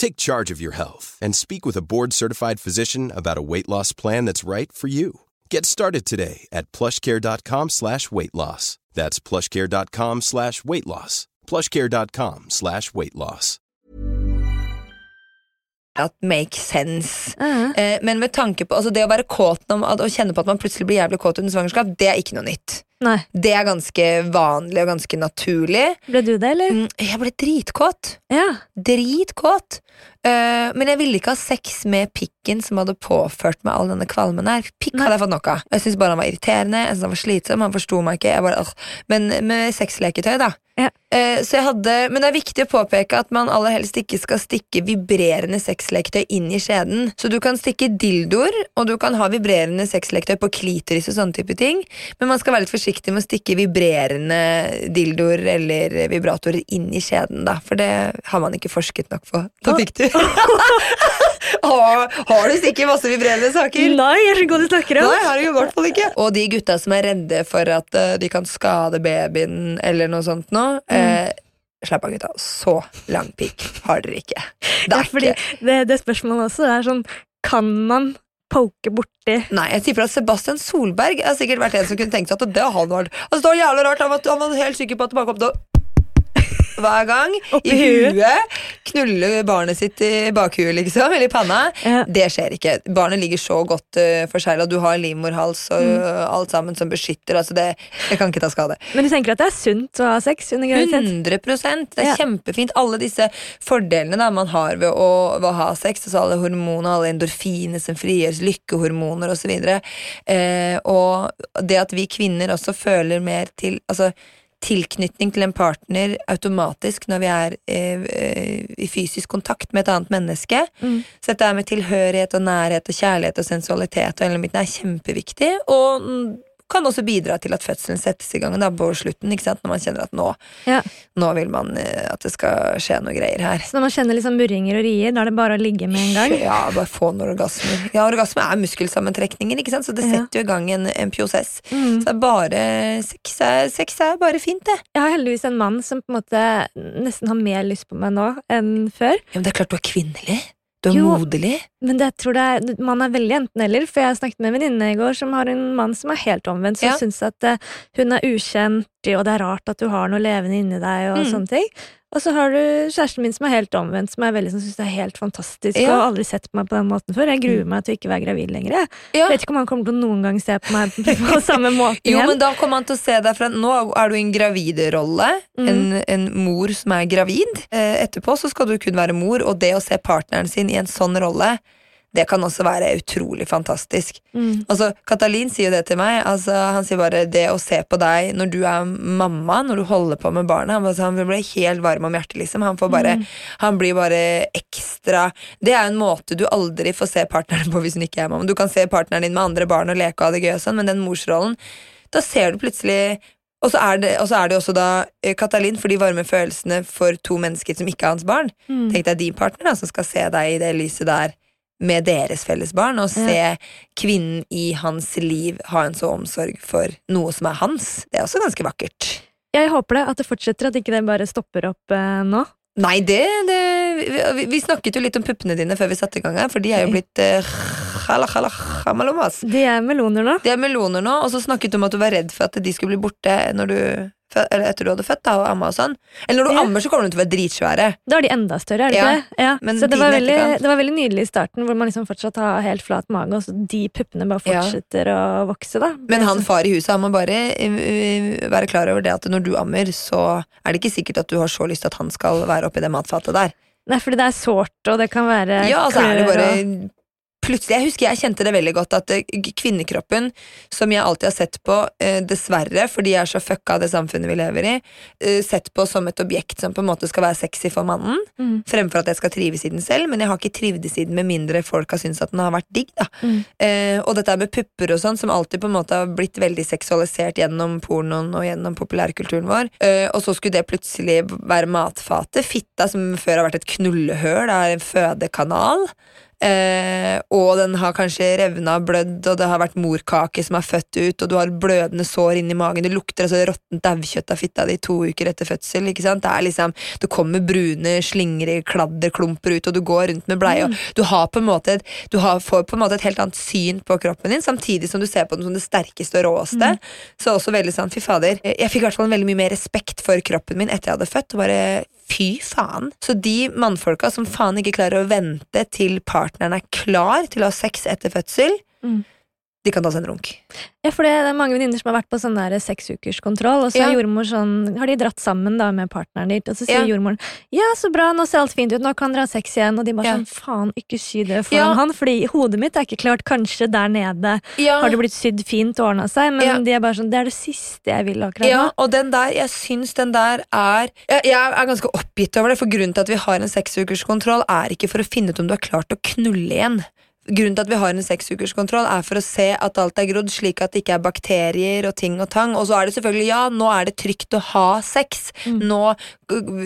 Take charge of your health and speak with a board-certified physician about a weight loss plan that's right for you. Get started today at plushcare.com slash weight loss. That's plushcare.com slash weight loss. plushcare.com slash weight loss. at make sense. Mhm. Eh, men med tanke på altså det å være kåt om, at- og kjenne på at man plutselig blir jævlig kåt under svangerskap, det er ikke noe nytt. Nei. Det er ganske vanlig og ganske naturlig. Ble du det, eller? Mm, Jeg ble dritkåt. Ja. Dritkåt. Eh, men jeg ville ikke ha sex med pikken som hadde påført meg all denne kvalmen her. Pikk Nei. hadde jeg fått nok av. Jeg syntes bare han var irriterende, jeg synes han var slitsom, han forsto meg ikke. Bare. Men med sexleketøy, da. Ja. Eh, så jeg hadde, men det er viktig å påpeke at man aller helst ikke skal stikke vibrerende sexleketøy inn i skjeden. Så du kan stikke dildoer, og du kan ha vibrerende sexleketøy på klitoris og sånne type ting, men man skal være litt forsiktig med å stikke vibrerende dildoer eller vibratorer inn i skjeden, da, for det har man ikke forsket nok på. Da fikk du. har, har du stikket masse vibrerende saker? Nei, jeg er så god du snakker om. Nei, har du i hvert fall ikke. Og de gutta som er redde for at eh, de kan skade babyen eller noe sånt nå, eh, slapp av, gutta. Så lang pikk har dere ikke. Det Ja, er fordi ikke det, det spørsmålet også er sånn Kan man poke borti Nei, jeg tipper at Sebastian Solberg er sikkert vært en som kunne tenkt seg at det han vært. Altså, det var jævlig rart. Han var, han var helt sikker på at det bare kom til å hver gang. Oppi I huet. Knulle barnet sitt i bakhuet, liksom. Eller i panna. Ja. Det skjer ikke. Barnet ligger så godt uh, forsegla. Du har livmorhals og Mm. alt sammen som beskytter. Altså det, det kan ikke ta skade. Men du tenker at det er sunt å ha sex under graviditet? 100 Det er Ja. kjempefint. Alle disse fordelene da, man har ved å, ved å ha sex, altså alle hormoner, alle endorfiner som frigjøres, lykkehormoner osv. Eh, og det at vi kvinner også føler mer til altså, tilknytning til en partner automatisk når vi er eh, eh, i fysisk kontakt med et annet menneske. Mm. Så dette med tilhørighet og nærhet og kjærlighet og sensualitet og er kjempeviktig. Og kan også bidra til at fødselen settes i gang da, på slutten, når man kjenner at nå, Ja. nå vil man eh, at det skal skje noe greier her. Så når man kjenner liksom murringer og rier, da er det bare å ligge med en gang? Ja, bare få noen orgasmer. Ja, orgasme er muskelsammentrekninger, ikke sant? så det setter jo i gang en, en prosess. Mm. Så det er bare sex er, sex er bare fint, det. Jeg har heldigvis en mann som på en måte nesten har mer lyst på meg nå enn før. Ja, men det er klart du er kvinnelig. Er Jo. moderlig. Men det tror jeg, man er veldig enten-eller, for jeg snakket med en venninne i går som har en mann som er helt omvendt, som Ja. syns at eh, hun er ukjent, og det er rart at du har noe levende inni deg, og Mm. sånne ting. Og så har du kjæresten min som er helt omvendt, som er veldig som syns det er helt fantastisk, Ja. og har aldri sett på meg på den måten før. Jeg gruer meg til å ikke være gravid lenger. Jeg Ja. vet ikke om han kommer til å noen gang se på meg på samme måte Jo, men da kommer han til å se deg fra Nå er du i en gravidrolle. Mm. En, en mor som er gravid. Eh, etterpå så skal du kun være mor, og det å se partneren sin i en sånn rolle, det kan også være utrolig fantastisk. Mm. Altså, Katalin sier jo det til meg. Altså, han sier bare det å se på deg når du er mamma, når du holder på med barna. Han, altså, han blir helt varm om hjertet, liksom. Han, får bare, han blir bare ekstra Det er en måte du aldri får se partneren på hvis hun ikke er mamma. Du kan se partneren din med andre barn og leke og ha det gøy, og sånn, men den morsrollen, da ser du plutselig og så, er det, og så er det også da eh, Katalin for de varme følelsene for to mennesker som ikke er hans barn. Mm. Tenk deg din partner da, som skal se deg i det lyset der med deres felles barn, og se kvinnen i hans liv ha en så omsorg for noe som er hans. Det er også ganske vakkert. Jeg håper det, at det fortsetter, at ikke det bare stopper opp eh, nå. Nei, det, det vi, vi snakket jo litt om puppene dine før vi satte i gang her, for de er jo blitt eh. De er meloner nå. De er meloner nå, og så snakket du om at du var redd for at de skulle bli borte når du, eller etter du hadde født da, og amma og sånn. Eller når du Ja. ammer, så kommer de til å være dritsvære. Da er de enda større, er det Ja, ikke det? Ja. men så det var, veldig, det var veldig nydelig i starten, hvor man liksom fortsatt har helt flat mage, og så de puppene bare fortsetter å vokse, da. Men han far i huset han må bare øh, være klar over det at når du ammer, så er det ikke sikkert at du har så lyst til at han skal være oppi det matfatet der. Nei, fordi det er sårt, og det kan være Ja, altså er det bare og Plutselig, Jeg husker jeg kjente det veldig godt, at eh, kvinnekroppen, som jeg alltid har sett på, eh, dessverre, fordi jeg er så fucka av det samfunnet vi lever i, eh, sett på som et objekt som på en måte skal være sexy for mannen, Mm. fremfor at jeg skal trives i den selv, men jeg har ikke trivdes i den med mindre folk har syntes at den har vært digg. da. Mm. Eh, og dette med pupper og sånn, som alltid på en måte har blitt veldig seksualisert gjennom pornoen og gjennom populærkulturen vår, eh, og så skulle det plutselig være matfatet. Fitta, som før har vært et knullehøl, er en fødekanal. Eh, og den har kanskje revna og blødd, og det har vært morkake som er født ut, og du har blødende sår inni magen, det lukter altså råttent daukjøtt av fitta di to uker etter fødsel. ikke sant? Det er liksom, det kommer brune slingre, kladderklumper ut, og du går rundt med bleie, og du har på en måte du har, får på en måte et helt annet syn på kroppen din, samtidig som du ser på den som det sterkeste og råeste. Så også veldig sånn, fy fader. Jeg fikk i hvert fall veldig mye mer respekt for kroppen min etter jeg hadde født, og bare Fy faen. Så de mannfolka som faen ikke klarer å vente til partneren er klar til å ha sex etter fødsel, Mm. De kan ta seg en runk. Ja, for det er mange venninner som har vært på sånn der seksukerskontroll, og så Ja. jordmor sånn, har de dratt sammen da med partneren ditt, og så sier Ja. jordmoren ja, så bra, nå ser alt fint ut, nå kan dere ha sex igjen, og de bare Ja. sånn faen, ikke sy det foran Ja. han, fordi hodet mitt er ikke klart, kanskje der nede har det blitt sydd fint og ordna seg, men de er bare sånn, det er det siste jeg vil akkurat Ja, og den der, jeg syns den der er jeg, jeg er ganske oppgitt over det, for grunnen til at vi har en seksukerskontroll, er ikke for å finne ut om du har klart å knulle igjen. Grunnen til at vi har en seksukerskontroll, er for å se at alt er grodd, slik at det ikke er bakterier og ting og tang. Og så er det selvfølgelig, ja, nå er det trygt å ha sex. Nå,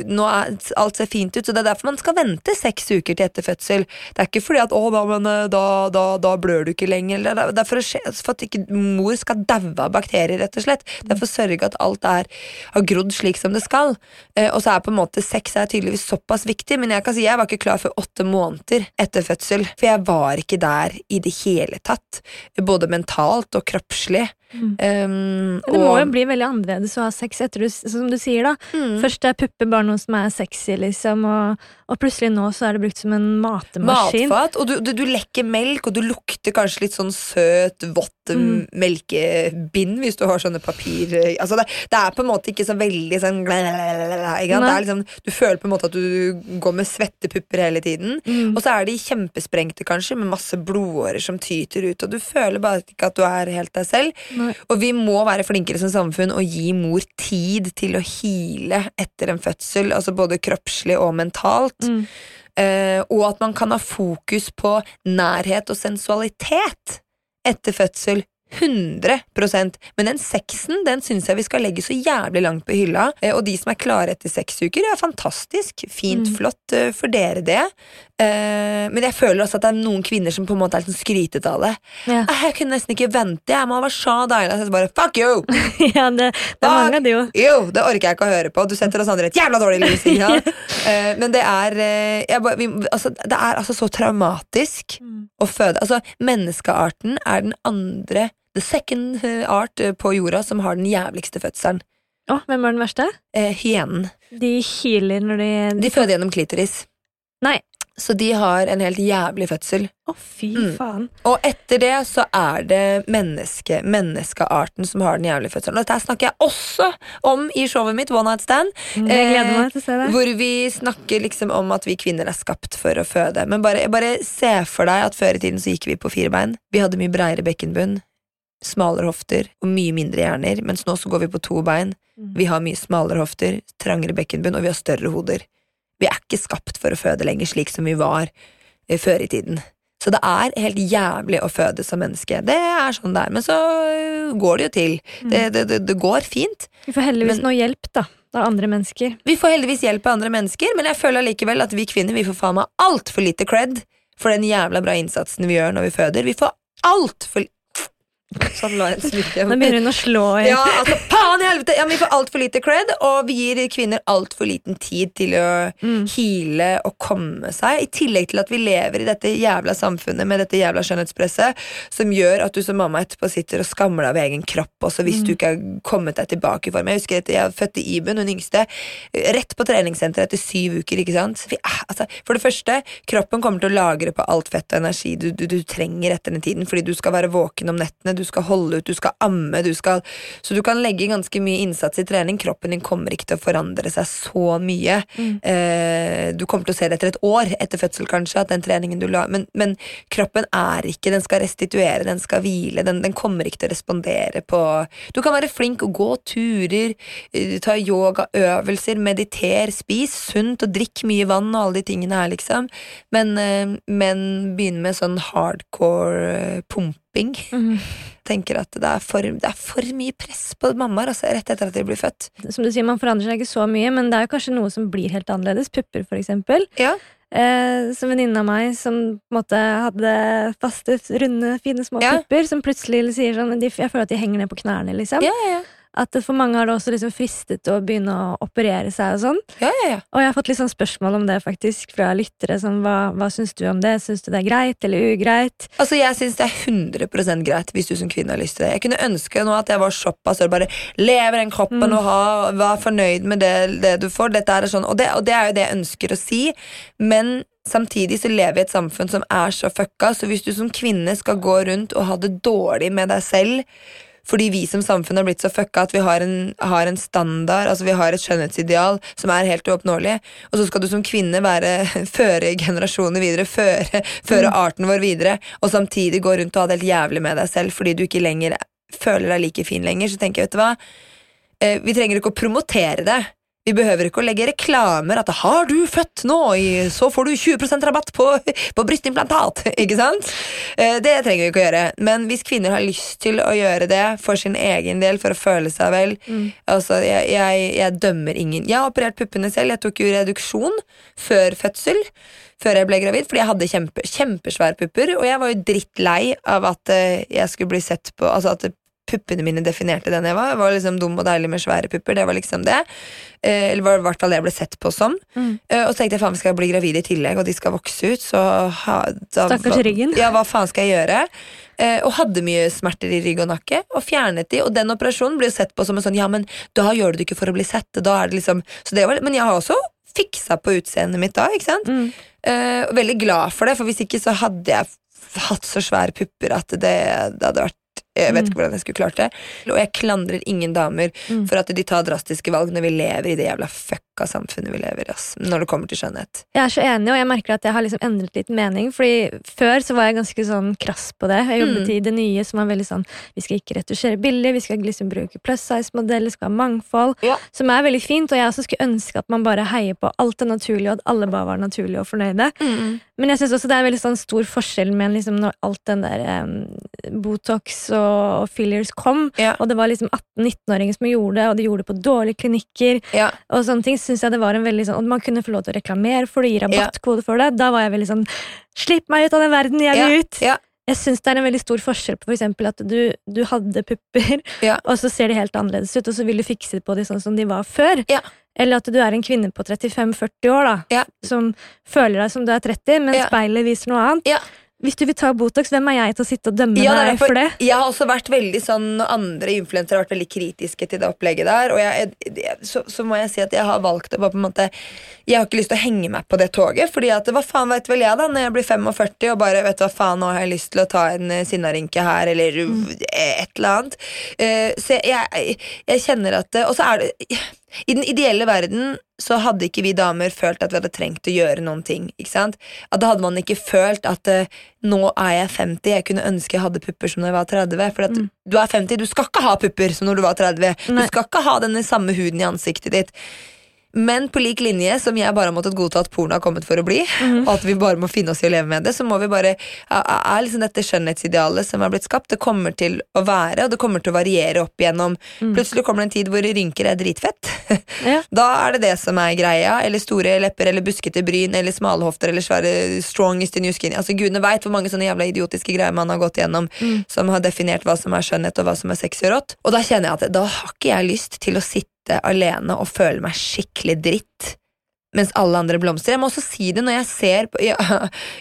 nå er alt ser fint ut, så det er derfor man skal vente seks uker til etter fødsel. Det er ikke fordi at 'å, da, men, da, da, da blør du ikke lenger', det er- for, skje- for at ikke mor skal daue av bakterier, rett og slett. Det er for å sørge at alt er, har grodd slik som det skal. Eh, og så er på en måte sex er tydeligvis såpass viktig, men jeg kan si jeg var ikke klar for åtte måneder etter fødsel, for jeg var ikke der i det hele tatt, både mentalt og kroppslig. Um, det må jo bli veldig annerledes å ha sex etter du, som du sier da. Mm. Først er pupper bare noe som er sexy, liksom, og, og plutselig nå så er det brukt som en matemaskin. Matfat, og du, du, du lekker melk, og du lukter kanskje litt sånn søt, vått Mm. melkebind hvis du har sånne papir altså det, det er på en måte ikke så veldig sånn ikke? Det liksom, Du føler på en måte at du går med svette pupper hele tiden. Mm. Og så er de kjempesprengte, kanskje, med masse blodårer som tyter ut, og du føler bare ikke at du er helt deg selv. Nei. Og vi må være flinkere som samfunn og gi mor tid til å hile etter en fødsel, altså både kroppslig og mentalt. Mm. Uh, og at man kan ha fokus på nærhet og sensualitet etter fødsel 100% Men den sexen den syns jeg vi skal legge så jævlig langt på hylla. Eh, Og de som er klare etter seks uker, er fantastisk. Fint, flott eh, for dere, det. Eh, Men jeg føler også at det er noen kvinner som på en måte er sånn skrytete av det. Ja. «Ah, Jeg kunne nesten ikke vente. Jeg må være så deilig. Så jeg bare, fuck you! ja, det, det er mange av de jo. Jo, det orker jeg ikke å høre på. Du setter oss andre et jævla dårlig lys. Ja. Men det er, jeg, vi, altså, det er altså så traumatisk å føde. Altså, menneskearten er den andre The second eh, art eh, på jorda som har den jævligste fødselen. Å, hvem er den verste? Eh, hyenen. De hyler når de De føder gjennom klitoris. Nei. Så de har en helt jævlig fødsel. Å, fy Mm. faen. Og etter det så er det menneske, menneskearten som har den jævlige fødselen. Og dette snakker jeg også om i showet mitt One Night Stand. Mm, Jeg gleder Eh, meg til å se det. Hvor vi snakker liksom om at vi kvinner er skapt for å føde. Men bare, bare se for deg at før i tiden så gikk vi på fire bein. Vi hadde mye breiere bekkenbunn, smalere hofter og mye mindre hjerner. Mens nå så går vi på to bein. Vi har mye smalere hofter, trangere bekkenbunn, og vi har større hoder. Vi er ikke skapt for å føde lenger, slik som vi var eh, før i tiden. Så det er helt jævlig å føde som menneske. Det er sånn det er. Men så øh, går det jo til. Det, det, det, det går fint. Vi får heldigvis Men- noe hjelp, da. Av andre mennesker. Vi får heldigvis hjelp av andre mennesker, men jeg føler allikevel at vi kvinner vi får faen meg altfor lite cred for den jævla bra innsatsen vi gjør når vi føder. Vi får altfor Sånn la jeg smykke. Nå begynner hun å slå i Ja, altså, faen i helvete! Ja, vi får altfor lite cred, og vi gir kvinner altfor liten tid til å Mm. hile og komme seg. I tillegg til at vi lever i dette jævla samfunnet med dette jævla skjønnhetspresset som gjør at du som mamma etterpå sitter og skammer deg over egen kropp også hvis Mm. du ikke har kommet deg tilbake i form. Jeg husker at jeg fødte Iben, hun yngste, rett på treningssenteret etter syv uker. ikke sant? Vi, er- altså, for det første, kroppen kommer til å lagre på alt fett og energi du, du, du trenger etter den tiden, fordi du skal være våken om nettene, du skal holde ut, du skal amme, du skal Så du kan legge ganske mye innsats i trening. Kroppen din kommer ikke til å forandre seg så mye. Eh, du kommer til å se det etter et år etter fødsel, kanskje, at den treningen du la Men, men kroppen er ikke Den skal restituere, den skal hvile, den, den kommer ikke til å respondere på Du kan være flink og gå turer, eh, ta yogaøvelser, meditere, spis sunt og drikk mye vann og alle de tingene her, liksom. Men, eh, men begynne med sånn hardcore eh, pumping. Mm. Tenker at det er, for, det er for mye press på mammaer altså, rett etter at de blir født. Som du sier, Man forandrer seg ikke så mye, men det er jo kanskje noe som blir helt annerledes. Pupper, for eksempel. Ja. Eh, som venninne av meg som på en måte hadde faste, runde, fine små Ja. pupper, som plutselig sier sånn Jeg føler at de henger ned på knærne, liksom. Ja, ja, ja. At for mange har det også liksom fristet å begynne å operere seg og sånn. ja, ja, ja. Og jeg har fått litt sånn spørsmål om det, faktisk, fra lyttere. Sånn, hva, hva syns du om det? Syns du det er greit eller ugreit? Altså, Jeg syns det er 100% greit hvis du som kvinne har lyst til det. Jeg kunne ønske nå at jeg var såpass og bare lever den kroppen og har, var fornøyd med det, det du får. Dette er sånn, og, det, og det er jo det jeg ønsker å si, men samtidig så lever vi i et samfunn som er så fucka, så hvis du som kvinne skal gå rundt og ha det dårlig med deg selv fordi vi som samfunn har blitt så fucka at vi har en, har en standard, altså vi har et skjønnhetsideal som er helt uoppnåelig, og så skal du som kvinne være, føre generasjoner videre, føre, føre arten vår videre, og samtidig gå rundt og ha det helt jævlig med deg selv fordi du ikke lenger føler deg like fin lenger, så tenker jeg, vet du hva, Eh, vi trenger ikke å promotere det. Vi behøver ikke å legge reklamer at 'har du født nå, så får du 20% rabatt på, på brystimplantat'. Ikke sant? Eh, Det trenger vi ikke å gjøre. Men hvis kvinner har lyst til å gjøre det for sin egen del, for å føle seg vel altså, jeg, jeg, jeg dømmer ingen. Jeg har operert puppene selv. Jeg tok jo reduksjon før fødsel. Før jeg ble gravid, fordi jeg hadde kjempe, kjempesvære pupper. Og jeg var jo drittlei av at eh, jeg skulle bli sett på Altså at puppene mine definerte den jeg var. Jeg var liksom dum og deilig med svære pupper. Det var liksom det. Eh, eller var i hvert fall det jeg ble sett på som. Eh, og så tenkte jeg faen, skal jeg bli gravid i tillegg, og de skal vokse ut, så ha, da, Stakkars ryggen. Ja, hva faen skal jeg gjøre? Eh, og hadde mye smerter i rygg og nakke, og fjernet de. Og den operasjonen jo sett på som en sånn ja, men da gjør du det ikke for å bli sett. Da er det liksom så det var, Men jeg har også fiksa på utseendet mitt da, ikke sant? Mm. Veldig glad for det, for hvis ikke så hadde jeg hatt så svære pupper at det, det hadde vært jeg vet ikke hvordan jeg skulle klart det. Og jeg klandrer ingen damer Mm. for at de tar drastiske valg når vi lever i det jævla fuck fucka samfunnet vi lever i, ass, når det kommer til skjønnhet. Jeg er så enig, og jeg merker at jeg har liksom endret litt mening. Fordi Før så var jeg ganske sånn krass på det. Jeg jobbet Mm. i det nye som var veldig sånn Vi skal ikke retusjere billig, vi skal liksom bruke plus size-modeller, skal ha mangfold. Ja. Som er veldig fint, og jeg også skulle ønske at man bare heier på alt det naturlige, og at alle bare var naturlige og fornøyde. Men jeg synes også det er veldig sånn stor forskjell med liksom når alt den der um, Botox og, og fillers kom, Ja. og det var liksom 18-19-åringer som gjorde det, og de gjorde det på dårlige klinikker, Ja. og sånne ting, synes jeg det var en veldig sånn Og man kunne få lov til å reklamere for det, gi rabattkode for det. Da var jeg veldig sånn Slipp meg ut av den verden, jeg vil ut! ja. Jeg syns det er en veldig stor forskjell på for eksempel at du, du hadde pupper, Ja. og så ser de helt annerledes ut, og så vil du fikse på de sånn som de var før. Ja. Eller at du er en kvinne på 35-40 år da, Ja. som føler deg som du er 30, men speilet viser noe annet. Hvis du vil ta Botox, hvem er jeg til å sitte og dømme Ja, deg for det? Jeg har også vært veldig sånn andre influensere har vært veldig kritiske til det opplegget der, og jeg, så, så må jeg si at jeg har valgt å bare på en måte Jeg har ikke lyst til å henge meg på det toget, Fordi at hva faen vet vel jeg, da, når jeg blir 45 og bare vet du hva faen, nå har jeg lyst til å ta en eh, sinnarynke her, eller et eller annet. Uh, så jeg, jeg, jeg kjenner at Og så er det I den ideelle verden så hadde ikke vi damer følt at vi hadde trengt å gjøre noen ting. ikke sant? At Da hadde man ikke følt at uh, nå er jeg 50, jeg kunne ønske jeg hadde pupper som da jeg var 30. For at du er 50, du skal ikke ha pupper som når du var 30. Du skal ikke ha denne samme huden i ansiktet ditt. Men på lik linje som jeg bare har måttet godta at porno har kommet for å bli, og at vi bare må finne oss i å leve med det, så må vi bare er liksom dette skjønnhetsidealet som er blitt skapt, det kommer til å være, og det kommer til å variere opp igjennom. Plutselig kommer det en tid hvor rynker er dritfett. Ja. Da er det det som er greia. Eller store lepper, eller buskete bryn, eller smale hofter, eller svære strongest in your skin. Altså Gudene veit hvor mange sånne jævla idiotiske greier man har gått gjennom som har definert hva som er skjønnhet, og hva som er sexy og rått. Og da kjenner jeg at da har ikke jeg lyst til å sitte alene og føle meg skikkelig dritt. Mens alle andre blomstrer. Jeg må også si det når jeg ser på, i,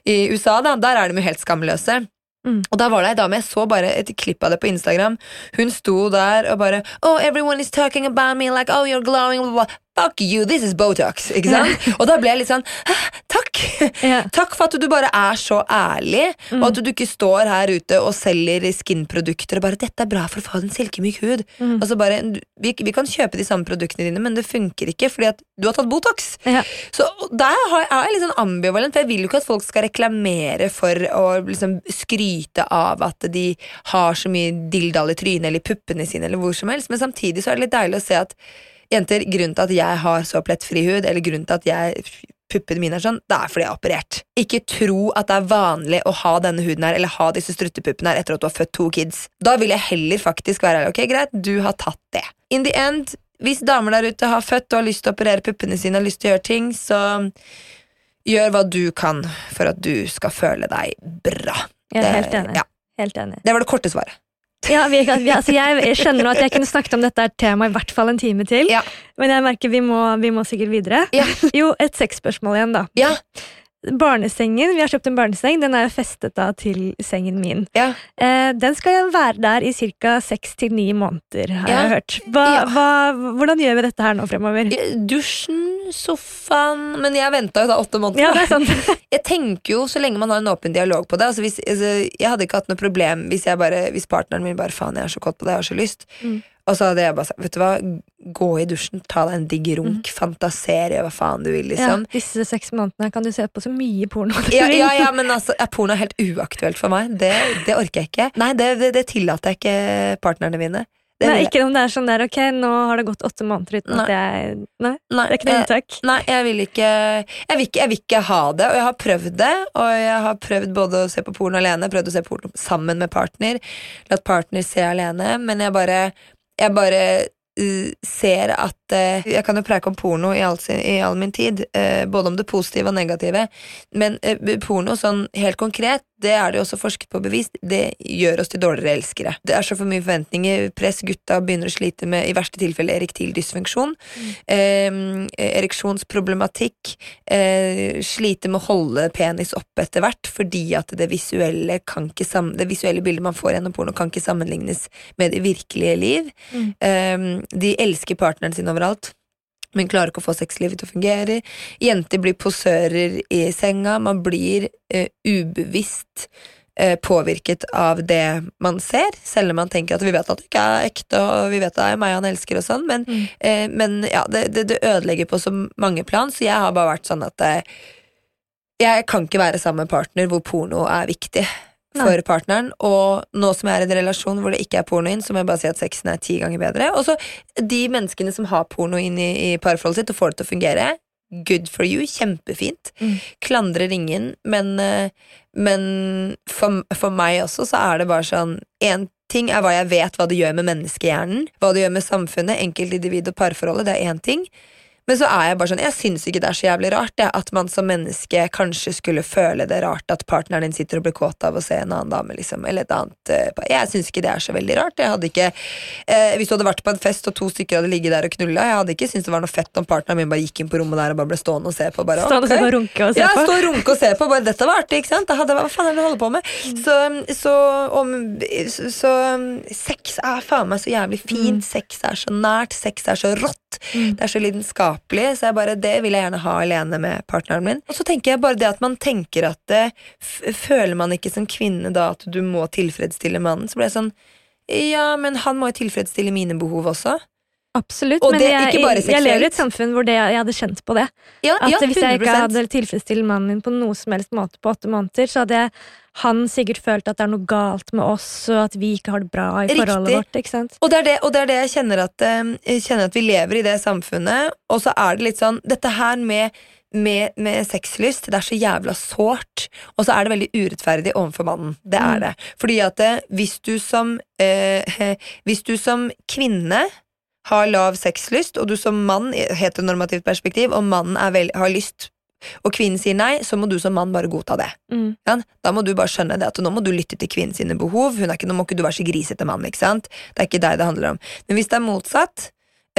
I USA, da, der er de jo helt skamløse. Mm. Og da var det ei dame, jeg så bare et klipp av det på Instagram. Hun sto der og bare Oh, everyone is talking about me like oh, you're glowing. Blah, blah. Fuck you, this is Botox. Ikke sant? og da ble jeg litt sånn «Hæ, Takk! Ja. Takk for at du bare er så ærlig, og at du ikke står her ute og selger skinprodukter og bare 'Dette er bra for å få en silkemyk hud'. Og så bare, vi, vi kan kjøpe de samme produktene dine, men det funker ikke fordi at du har tatt Botox. Ja. Så der har, er jeg litt sånn ambivalent, for jeg vil jo ikke at folk skal reklamere for å liksom skryte av at de har så mye dilldall i trynet eller i puppene sine, eller hvor som helst, men samtidig så er det litt deilig å se at jenter, grunnen til at jeg har så plettfri hud, eller grunnen til at jeg puppene mine er sånn, det er fordi jeg har operert. Ikke tro at det er vanlig å ha denne huden her, eller ha disse struttepuppene her etter at du har født to kids. Da vil jeg heller faktisk være ærlig. Ok, greit, du har tatt det. In the end, hvis damer der ute har født og har lyst til å operere puppene sine, og lyst til å gjøre ting, så gjør hva du kan for at du skal føle deg bra. Jeg er helt enig. Ja, Helt enig. det var det korte svaret. Ja, vi, altså jeg skjønner at jeg kunne snakket om dette temaet i hvert fall en time til, Ja. men jeg merker vi må, vi må sikkert videre. Ja. Jo, et sexspørsmål igjen, da. Ja, Barnesengen, Vi har kjøpt en barneseng. Den er jo festet da til sengen min. ja. Eh, den skal være der i ca. seks til ni måneder, har Ja. jeg hørt. Hva, Ja. hva, hvordan gjør vi dette her nå fremover? Dusjen, sofaen Men jeg venta jo da åtte måneder. Ja, det er sant. Jeg tenker jo, så lenge man har en åpen dialog på det altså hvis, altså, Jeg hadde ikke hatt noe problem hvis, bare, hvis partneren min bare Faen, jeg er så kåt på det, jeg har så lyst. Mm. Og så hadde jeg bare sagt Vet du hva, gå i dusjen, ta deg en digg runk, fantasere, hva faen du vil, liksom. Ja, disse seks månedene kan du se på så mye porno du Ja, vil. ja, ja, men altså, er porno helt uaktuelt for meg? Det, det orker jeg ikke. Nei, det, det, tillater jeg ikke partnerne mine. Det Nei, ikke om det er sånn der, ok, nå har det gått åtte måneder uten Nei. at jeg Nei, Nei, det er ikke noe eh, unntak. Nei, jeg vil ikke jeg vil ikke, jeg vil ikke ha det, og jeg har prøvd det. Og jeg har prøvd både å se på porno alene, prøvd å se porno sammen med partner. Latt partner se alene, men jeg bare Jeg bare ser at uh, Jeg kan jo preike om porno i all, sin, i all min tid, uh, både om det positive og negative, men uh, porno sånn helt konkret, det er det jo også forsket på bevis, det gjør oss til dårligere elskere. Det er så for mye forventninger, press, gutta begynner å slite med i verste tilfelle erektil dysfunksjon. Eh, ereksjonsproblematikk, eh, slite med å holde penis oppe etter hvert, fordi at det visuelle, kan ikke sam det visuelle bildet man får gjennom porno, kan ikke sammenlignes med det virkelige liv. Mm. Eh, de elsker partneren sin overalt. Men klarer ikke å få sexlivet til å fungere. Jenter blir posører i senga. Man blir eh, ubevisst eh, påvirket av det man ser, selv om man tenker at vi vet at det ikke er ekte, og vi vet at det er meg han elsker og sånn, men, Mm. eh, men ja, det, det, det ødelegger på så mange plan, så jeg har bare vært sånn at eh, jeg kan ikke være sammen med en partner hvor porno er viktig for Nei. partneren, og nå som jeg er i en relasjon hvor det ikke er porno inn, så må jeg bare si at sexen er ti ganger bedre. Og så de menneskene som har porno inn i, i parforholdet sitt og får det til å fungere, good for you, kjempefint. Mm. Klandrer ingen, men, eh, men for, for meg også så er det bare sånn En ting er hva jeg vet hva det gjør med menneskehjernen, hva det gjør med samfunnet, enkeltindivid og parforholdet, det er én ting. Men så er jeg bare sånn, jeg syns ikke det er så jævlig rart det, at man som menneske kanskje skulle føle det rart at partneren din sitter og blir kåt av å se en annen dame. liksom, eller et annet. eh. Jeg syns ikke det er så veldig rart. Jeg hadde ikke, eh, Hvis du hadde vært på en fest og to stykker hadde ligget der og knulla, jeg hadde ikke syntes det var noe fett om partneren min bare gikk inn på rommet der og bare ble stående og se på. bare, Stående og runke og se ja, på. stå og runke og se på. Bare, dette var artig, ikke sant? Hadde, hva faen er det du holder på med? Så, så, om, så, så sex er faen meg så jævlig fint. Sex er så nært. Sex er så rått. Det er så lidenskapelig. Så jeg bare, det vil jeg gjerne ha alene med partneren min. Og så tenker jeg bare det at man tenker at det, f Føler man ikke som kvinne da at du må tilfredsstille mannen, så blir jeg sånn Ja, men han må jo tilfredsstille mine behov også. Absolutt, Og men det- jeg, jeg, lever i et samfunn hvor det, jeg hadde kjent på det. Ja, At ja, Hvis jeg ikke hadde tilfredsstilt mannen min på noe som helst måte på åtte måneder, så hadde jeg, han sikkert følt at det er noe galt med oss, og at vi ikke har det bra i forholdet vårt. ikke sant? Og det, er det, det er det jeg kjenner at, eh, jeg kjenner at vi lever i det samfunnet, og så er det litt sånn Dette her med, med, med sexlyst, det er så jævla sårt, og så er det veldig urettferdig overfor mannen. Det er Mm. det. Fordi at eh, hvis du som eh, Hvis du som kvinne har lav sexlyst, og du som mann, i normativt heteronormativt perspektiv, og mannen er vel, har lyst og kvinnen sier nei, så må du som mann bare godta det. Mm. Ja, da må du bare skjønne det at nå må du lytte til kvinnen sine behov. Hun er ikke, nå må ikke du være så grisete mann. ikke sant? Det er ikke deg det handler om. Men hvis det er motsatt,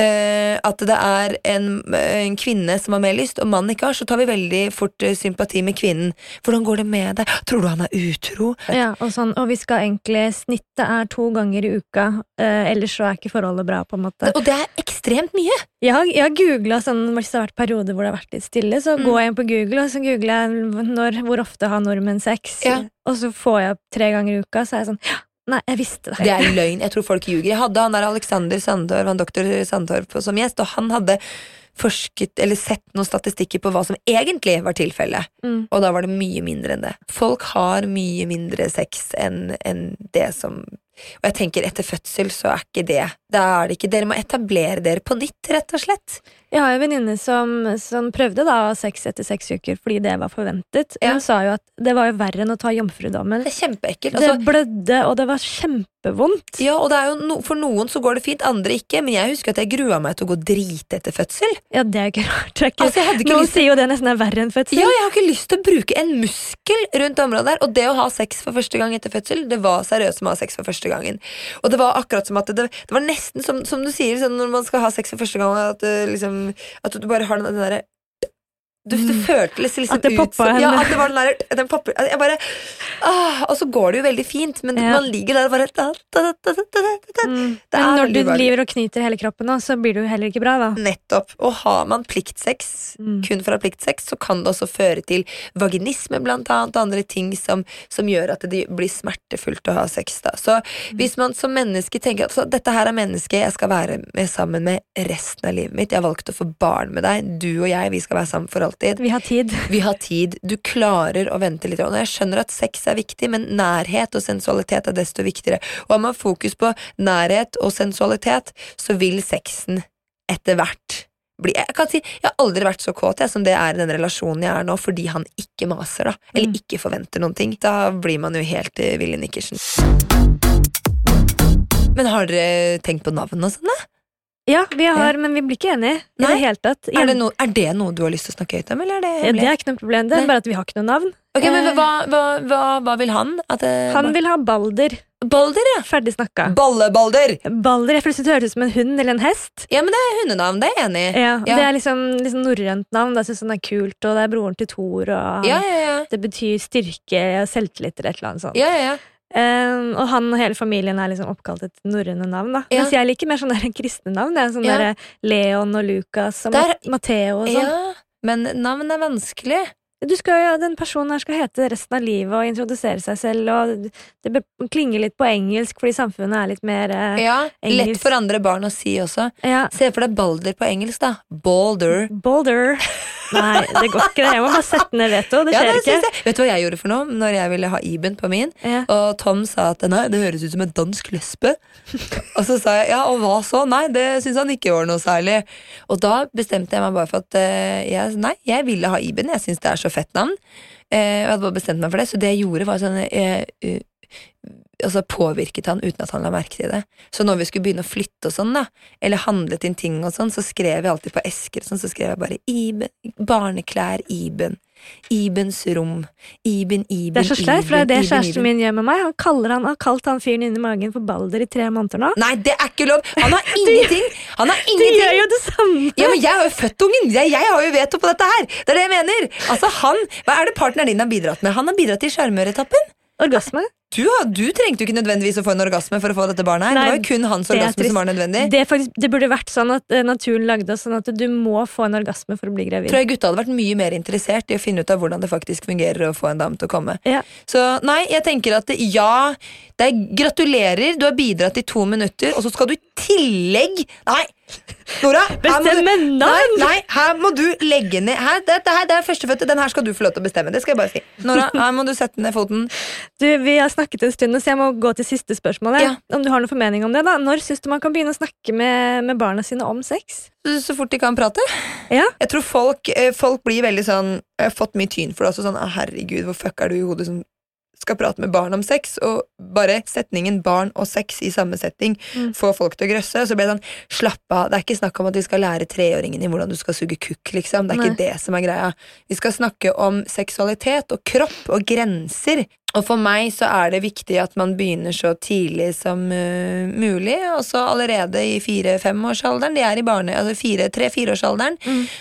eh, at det er en, en kvinne som har mer lyst, og mannen ikke har, så tar vi veldig fort eh, sympati med kvinnen. Hvordan går det med deg? Tror du han er utro? Ja, og, sånn, og vi skal egentlig Snittet er to ganger i uka, uh, ellers så er ikke forholdet bra, på en måte. Og det er ekstremt mye! Jeg har, jeg har googla sånn, hvis det har vært perioder hvor det har vært litt stille, så Mm. går jeg inn på Google og så googler jeg når, hvor ofte har nordmenn sex, Ja. og så får jeg opp tre ganger i uka, så er jeg sånn ja, Nei, jeg visste det. Det er løgn. Jeg tror folk ljuger. Jeg hadde han der Alexander Sandtorp, han doktor Sandtorp som gjest, og han hadde forsket eller sett noen statistikker på hva som egentlig var tilfellet. Mm. Og da var det mye mindre enn det. Folk har mye mindre sex enn enn det som Og jeg tenker etter fødsel så er ikke det Da er det ikke Dere må etablere dere på nytt, rett og slett. Jeg har en venninne som, som prøvde da sex etter seks uker fordi det var forventet. Ja. Hun sa jo at det var jo verre enn å ta jomfrudommen. Det er kjempeekkelt. Det Altså, blødde, og det var kjempevondt. ja, og det er jo no, For noen så går det fint, andre ikke. Men jeg husker at jeg grua meg til å gå drite etter fødsel. Ja, det er ikke rart. Det er ikke, Altså, ikke Noen sier jo det nesten er verre enn fødsel. Ja, jeg har ikke lyst til å bruke en muskel rundt området der. Og det å ha sex for første gang etter fødsel, det var seriøst som å ha sex for første gangen. Og det var akkurat som at det, det var nesten som, som du sier sånn, når man skal ha sex for første gang, at, det liksom, at du bare har den, den derre du, det føltes liksom At det ut som Ja, at det var den der den popper, Jeg bare ah, Og så går det jo veldig fint, men Ja. man ligger der og bare da, da, da. Mm. Men når du driver og knyter hele kroppen, så blir det jo heller ikke bra, da. Nettopp. Og har man pliktsex, Mm. kun ha pliktsex, så kan det også føre til vaginisme, blant annet, og andre ting som, som gjør at det blir smertefullt å ha sex. Da. Så Mm. hvis man som menneske tenker at så, dette her er mennesket jeg skal være med sammen med resten av livet mitt, jeg har valgt å få barn med deg, du og jeg, vi skal være sammen for alltid. Vi har tid. Vi har tid. Du klarer å vente litt. Og jeg skjønner at sex er viktig, men nærhet og sensualitet er desto viktigere. Og har man fokus på nærhet og sensualitet, så vil sexen etter hvert bli Jeg kan si, jeg har aldri vært så kåt jeg, som det er i den relasjonen jeg er nå, fordi han ikke maser, da. Eller Mm. ikke forventer noen ting. Da blir man jo helt Willy Nikkersen. Men har dere tenkt på navn og sånn, da? Ja, vi har, men vi blir ikke enige i Nei. det hele tatt. Er det, no, er det noe du har lyst til å snakke høyt om, eller er det hemmelig? det er ikke noe problem, det er bare at vi har ikke noe navn. Ok, men Eh, hva, hva, hva, hva vil han? Det, Han vil ha Balder. Balder, ja! Ferdig snakka. Ballebalder! Balder, jeg plutselig høres ut som en hund eller en hest. Ja, men det er hundenavn, det er jeg enig i. Ja, Ja. Det er liksom, liksom norrønt navn. Jeg syns han er kult, og det er broren til Thor. Og han, Ja, ja, ja. Det betyr styrke og selvtillit eller et eller annet sånt. ja, ja, ja. Um, og han og hele familien er liksom oppkalt etter norrøne navn. da Ja. Mens jeg liker mer sånne der kristne navn. Det er sånn Ja. der Leon og Lukas og Der- Matteo og sånn. ja. Men navn er vanskelig. Du skal jo, Den personen her skal hete resten av livet og introdusere seg selv, og det klinger litt på engelsk fordi samfunnet er litt mer eh, Ja, Lett for andre barn å si også. Ja. Se for deg Balder på engelsk, da. Balder. Boulder. Nei, det går ikke, det. Jeg må bare sette ned veto. Det Ja, skjer det ikke. Vet du hva jeg gjorde for noe når jeg ville ha Iben på min? Ja. Og Tom sa at nei, det høres ut som en dansk lesbe. og så sa jeg ja, og hva så? Nei, det syns han ikke var noe særlig. Og da bestemte jeg meg bare for at uh, jeg, nei, jeg ville ha Iben. Jeg syns det er så fett navn. Uh, jeg hadde bare bestemt meg for det, så det jeg gjorde, var sånn uh, Altså påvirket han uten at han la merke til det. Så når vi skulle begynne å flytte og sånn, da, eller handlet inn ting og sånn, så skrev jeg alltid på esker sånn, så skrev jeg bare Iben, barneklær Iben. Ibens rom. Iben, Iben, Det er så slett, for det er det Iben, kjæresten min gjør med meg. Han kaller han har kalt han fyren inni magen for Balder i tre måneder nå. Nei, det er ikke lov! Han har ingenting! Han har Du gjør jo det samme! Ja, men Jeg har jo født ungen! Jeg, jeg har jo veto på dette her! Det er det jeg mener! Altså, han, Hva er det partneren din har bidratt med? Han har bidratt til sjarmøretappen. Orgasme. Du, du trengte jo ikke nødvendigvis å få en orgasme for å få dette barnet. her Nei, Det var jo kun hans orgasme som var nødvendig. Det, faktisk, det burde vært sånn at eh, naturen lagde oss sånn at du må få en orgasme for å bli gravid. tror jeg gutta hadde vært mye mer interessert i å finne ut av hvordan det faktisk fungerer å få en dame til å komme. Ja. Så nei, jeg tenker at ja, det er gratulerer, du har bidratt i to minutter, og så skal du i tillegg Nei! Nora, Bestemme navn! Nei, nei, her må du legge ned her, Dette her, det er førstefødte, den her skal du få lov til å bestemme. Det skal jeg bare si. Nora, her må du sette ned foten. Du, Vi har snakket en stund, så jeg må gå til siste spørsmål. Ja. Om du har noen formening om det da Når syns du man kan begynne å snakke med, med barna sine om sex? Så, så fort de kan prate. Ja. Jeg tror folk, eh, folk blir veldig sånn Jeg har fått mye tyn for det også. Sånn, herregud, hvor fuck er du i hodet som skal prate med barn om sex? Og bare setningen 'barn og sex' i samme setting Mm. får folk til å grøsse. Så ble det sånn, slapp av. Det er ikke snakk om at vi skal lære treåringen i hvordan du skal suge kukk, liksom. Det er Nei. ikke det som er greia. Vi skal snakke om seksualitet og kropp og grenser. Og for meg så er det viktig at man begynner så tidlig som uh, mulig. Også allerede i fire-femårsalderen. De er i barne... Altså fire, tre-fireårsalderen.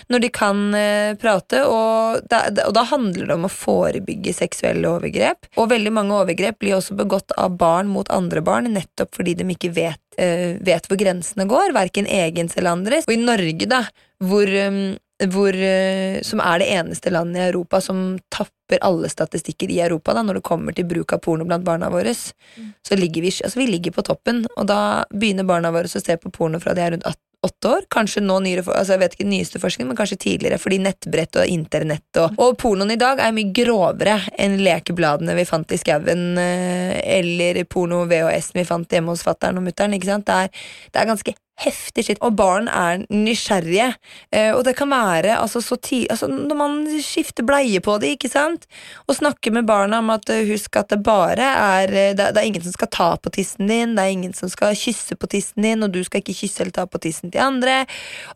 Når de kan uh, prate. Og da, og da handler det om å forebygge seksuelle overgrep. Og veldig mange overgrep blir også begått av barn mot andre barn, nettopp fordi de ikke vet, uh, vet hvor grensene går. Verken egens eller andres. Og i Norge, da, hvor um, hvor, eh, som er det eneste landet i Europa som tapper alle statistikker i Europa da, når det kommer til bruk av porno blant barna våre. Så ligger vi, altså vi ligger på toppen, og da begynner barna våre å se på porno fra de er rundt 18 åtte år. Kanskje nå nyere, altså jeg vet ikke nyeste forskning, men kanskje tidligere, fordi nettbrett og internett og, og pornoen i dag er mye grovere enn lekebladene vi fant i skauen, eh, eller porno-VHS vi fant hjemme hos fattern og mutter'n. Det det er ganske heftig skitt. Og barn er nysgjerrige. Eh, og det kan være altså, så ti altså, når man skifter bleie på det, ikke sant? Og snakker med barna om at eh, husk at det bare er eh, det, det er ingen som skal ta på tissen din, det er ingen som skal kysse på tissen din, og du skal ikke kysse eller ta på tissen til andre.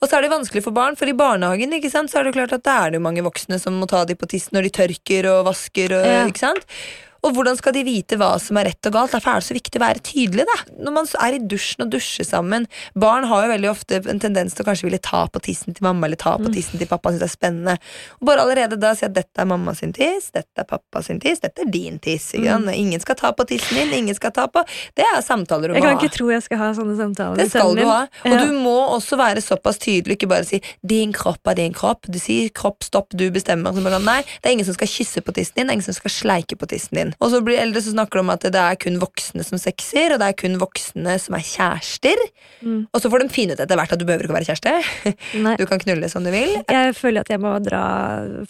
Og så er det vanskelig for barn, for i barnehagen ikke sant, så er det klart at det er det jo mange voksne som må ta de på tissen når de tørker og vasker. Og, Ja. ikke sant? Og hvordan skal de vite hva som er rett og galt? Derfor er det så viktig å være tydelig. da. Når man er i dusjen og dusjer sammen Barn har jo veldig ofte en tendens til å kanskje ville ta på tissen til mamma eller ta på tissen til pappa. Synes det er spennende. Og bare allerede da si at dette er mamma sin tiss, dette er pappa sin tiss, dette er din tiss. Mm. Ingen skal ta på tissen din, ingen skal ta på Det er samtaler du Jeg må kan ha. ikke tro jeg skal ha sånne samtaler Det skal du ha. Og Ja. du må også være såpass tydelig, ikke bare si 'din kropp er din kropp'. Du sier kropp, stopp, du bestemmer. Så bare, Nei, det er ingen som skal kysse på tissen din, det er ingen som skal sleike på tissen din. Og så blir eldre så snakker de om at det er kun voksne som sexer, og det er kun voksne som er kjærester. Mm. Og så får de finne ut etter hvert at du behøver ikke å være kjæreste. Nei. Du kan knulle som du vil. Jeg føler at jeg må dra,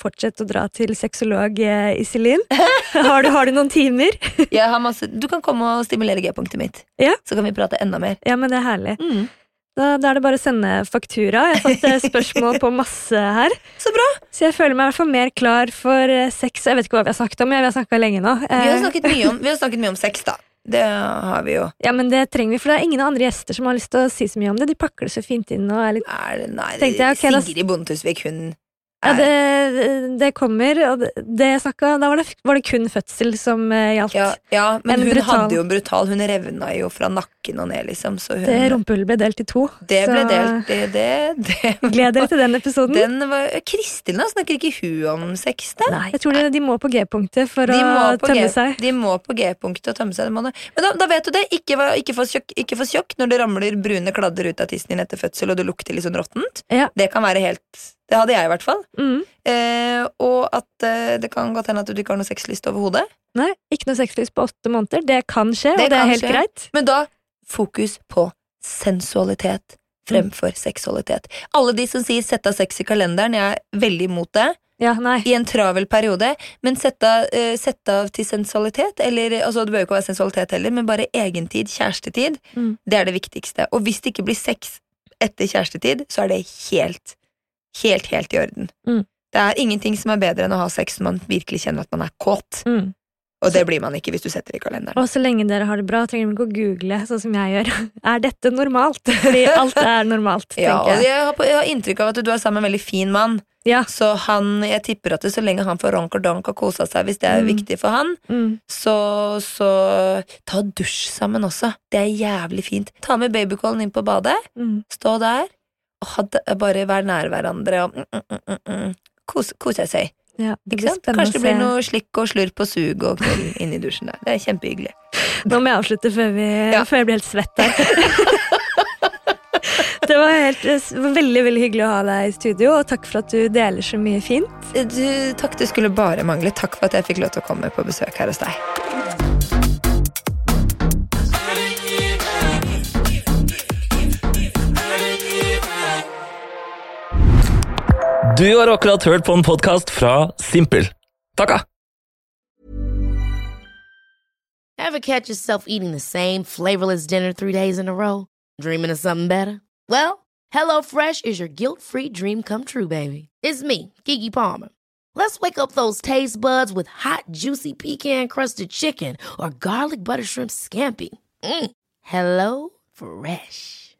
fortsette å dra til sexolog eh, Iselin. Har du, har du noen timer? Jeg har masse, du kan komme og stimulere G-punktet mitt, Ja. så kan vi prate enda mer. Ja, men det er herlig. Mm. Da, da er det bare å sende faktura. Jeg har fått eh, spørsmål på masse her. Så bra! Så jeg føler meg i hvert fall mer klar for eh, sex. Jeg vet ikke hva vi har snakket om, ja, vi har snakket lenge nå. Vi har Eh, snakket mye om, vi har snakket mye om sex, da. Det har vi jo. Ja, men det trenger vi, for det er ingen andre gjester som har lyst til å si så mye om det. De pakker det så fint inn og er litt Er det, nei, Tenkte jeg, okay, Sigrid Bonde Tusvik, hun Ja, det, det kommer, og det, det snakket, da var det, var det kun fødsel som eh, gjaldt. Ja, ja, men En hun brutal- hadde jo en brutal Hun revna jo fra nakken og ned, liksom. Så hun, Det rumpehullet ble delt i to. det ble delt. Det, det, det Gled dere til den episoden. Den var, Kristin, da? Snakker ikke hun om sex, da? Nei, jeg tror de, de må på G-punktet for De å tømme G, seg. de må på G-punktet og tømme seg. det må. Men da, da vet du det. Ikke, ikke få sjokk når det ramler brune kladder ut av tissen din etter fødsel, og det lukter litt sånn råttent. Ja. Det kan være helt Det hadde jeg i hvert fall. Mm. Eh, og at eh, det kan godt hende at du ikke har noe sexlyst overhodet. Nei, ikke noe sexlyst på åtte måneder. Det kan skje, Det og det er helt skje. greit. Men da fokus på sensualitet fremfor seksualitet. Alle de som sier 'sett av sex i kalenderen', jeg er veldig imot det. Ja. I en travel periode. Men sett av, eh, sett av til sensualitet, eller altså det bør jo ikke være sensualitet heller, men bare egentid, kjærestetid, Mm. det er det viktigste. Og hvis det ikke blir sex etter kjærestetid, så er det helt, helt, helt i orden. Mm. Det er ingenting som er bedre enn å ha sex når man virkelig kjenner at man er kåt. Mm. Og det blir man ikke hvis du setter det i kalenderen. Og så lenge dere har det bra, trenger dere ikke å google sånn som jeg gjør. Er dette normalt? Fordi alt er normalt, Ja, tenker jeg. jeg har, på- jeg har inntrykk av at du er sammen med en veldig fin mann. Ja. Så han, jeg tipper at det, så lenge han får ronk og donk og kosa seg, hvis det er Mm. viktig for han, Mm. så, så ta dusj sammen også. Det er jævlig fint. Ta med babycallen inn på badet, Mm. stå der, og ha bare være nær hverandre og mm, mm, mm, mm, mm. Kose, kose seg. Ja, det Kanskje det blir noe slikk og slurp og sug og knull inni dusjen der. Det er kjempehyggelig. Nå må jeg avslutte før, vi, Ja. før jeg blir helt svett her. det var helt, veldig veldig hyggelig å ha deg i studio, og takk for at du deler så mye fint. Du, takk, det skulle bare mangle. Takk for at jeg fikk lov til å komme på besøk her hos deg. Du har akkurat hørt på en podkast fra Simpel. Takka! Ever catch yourself eating the same flavorless dinner three days in a row? Dreaming of something better? Well, HelloFresh is your guilt-free dream come true, baby. It's me, Kiki Palmer. Let's wake up those taste buds with hot, juicy pecan-crusted chicken or garlic butter shrimp scampi. Mm. Hello Fresh.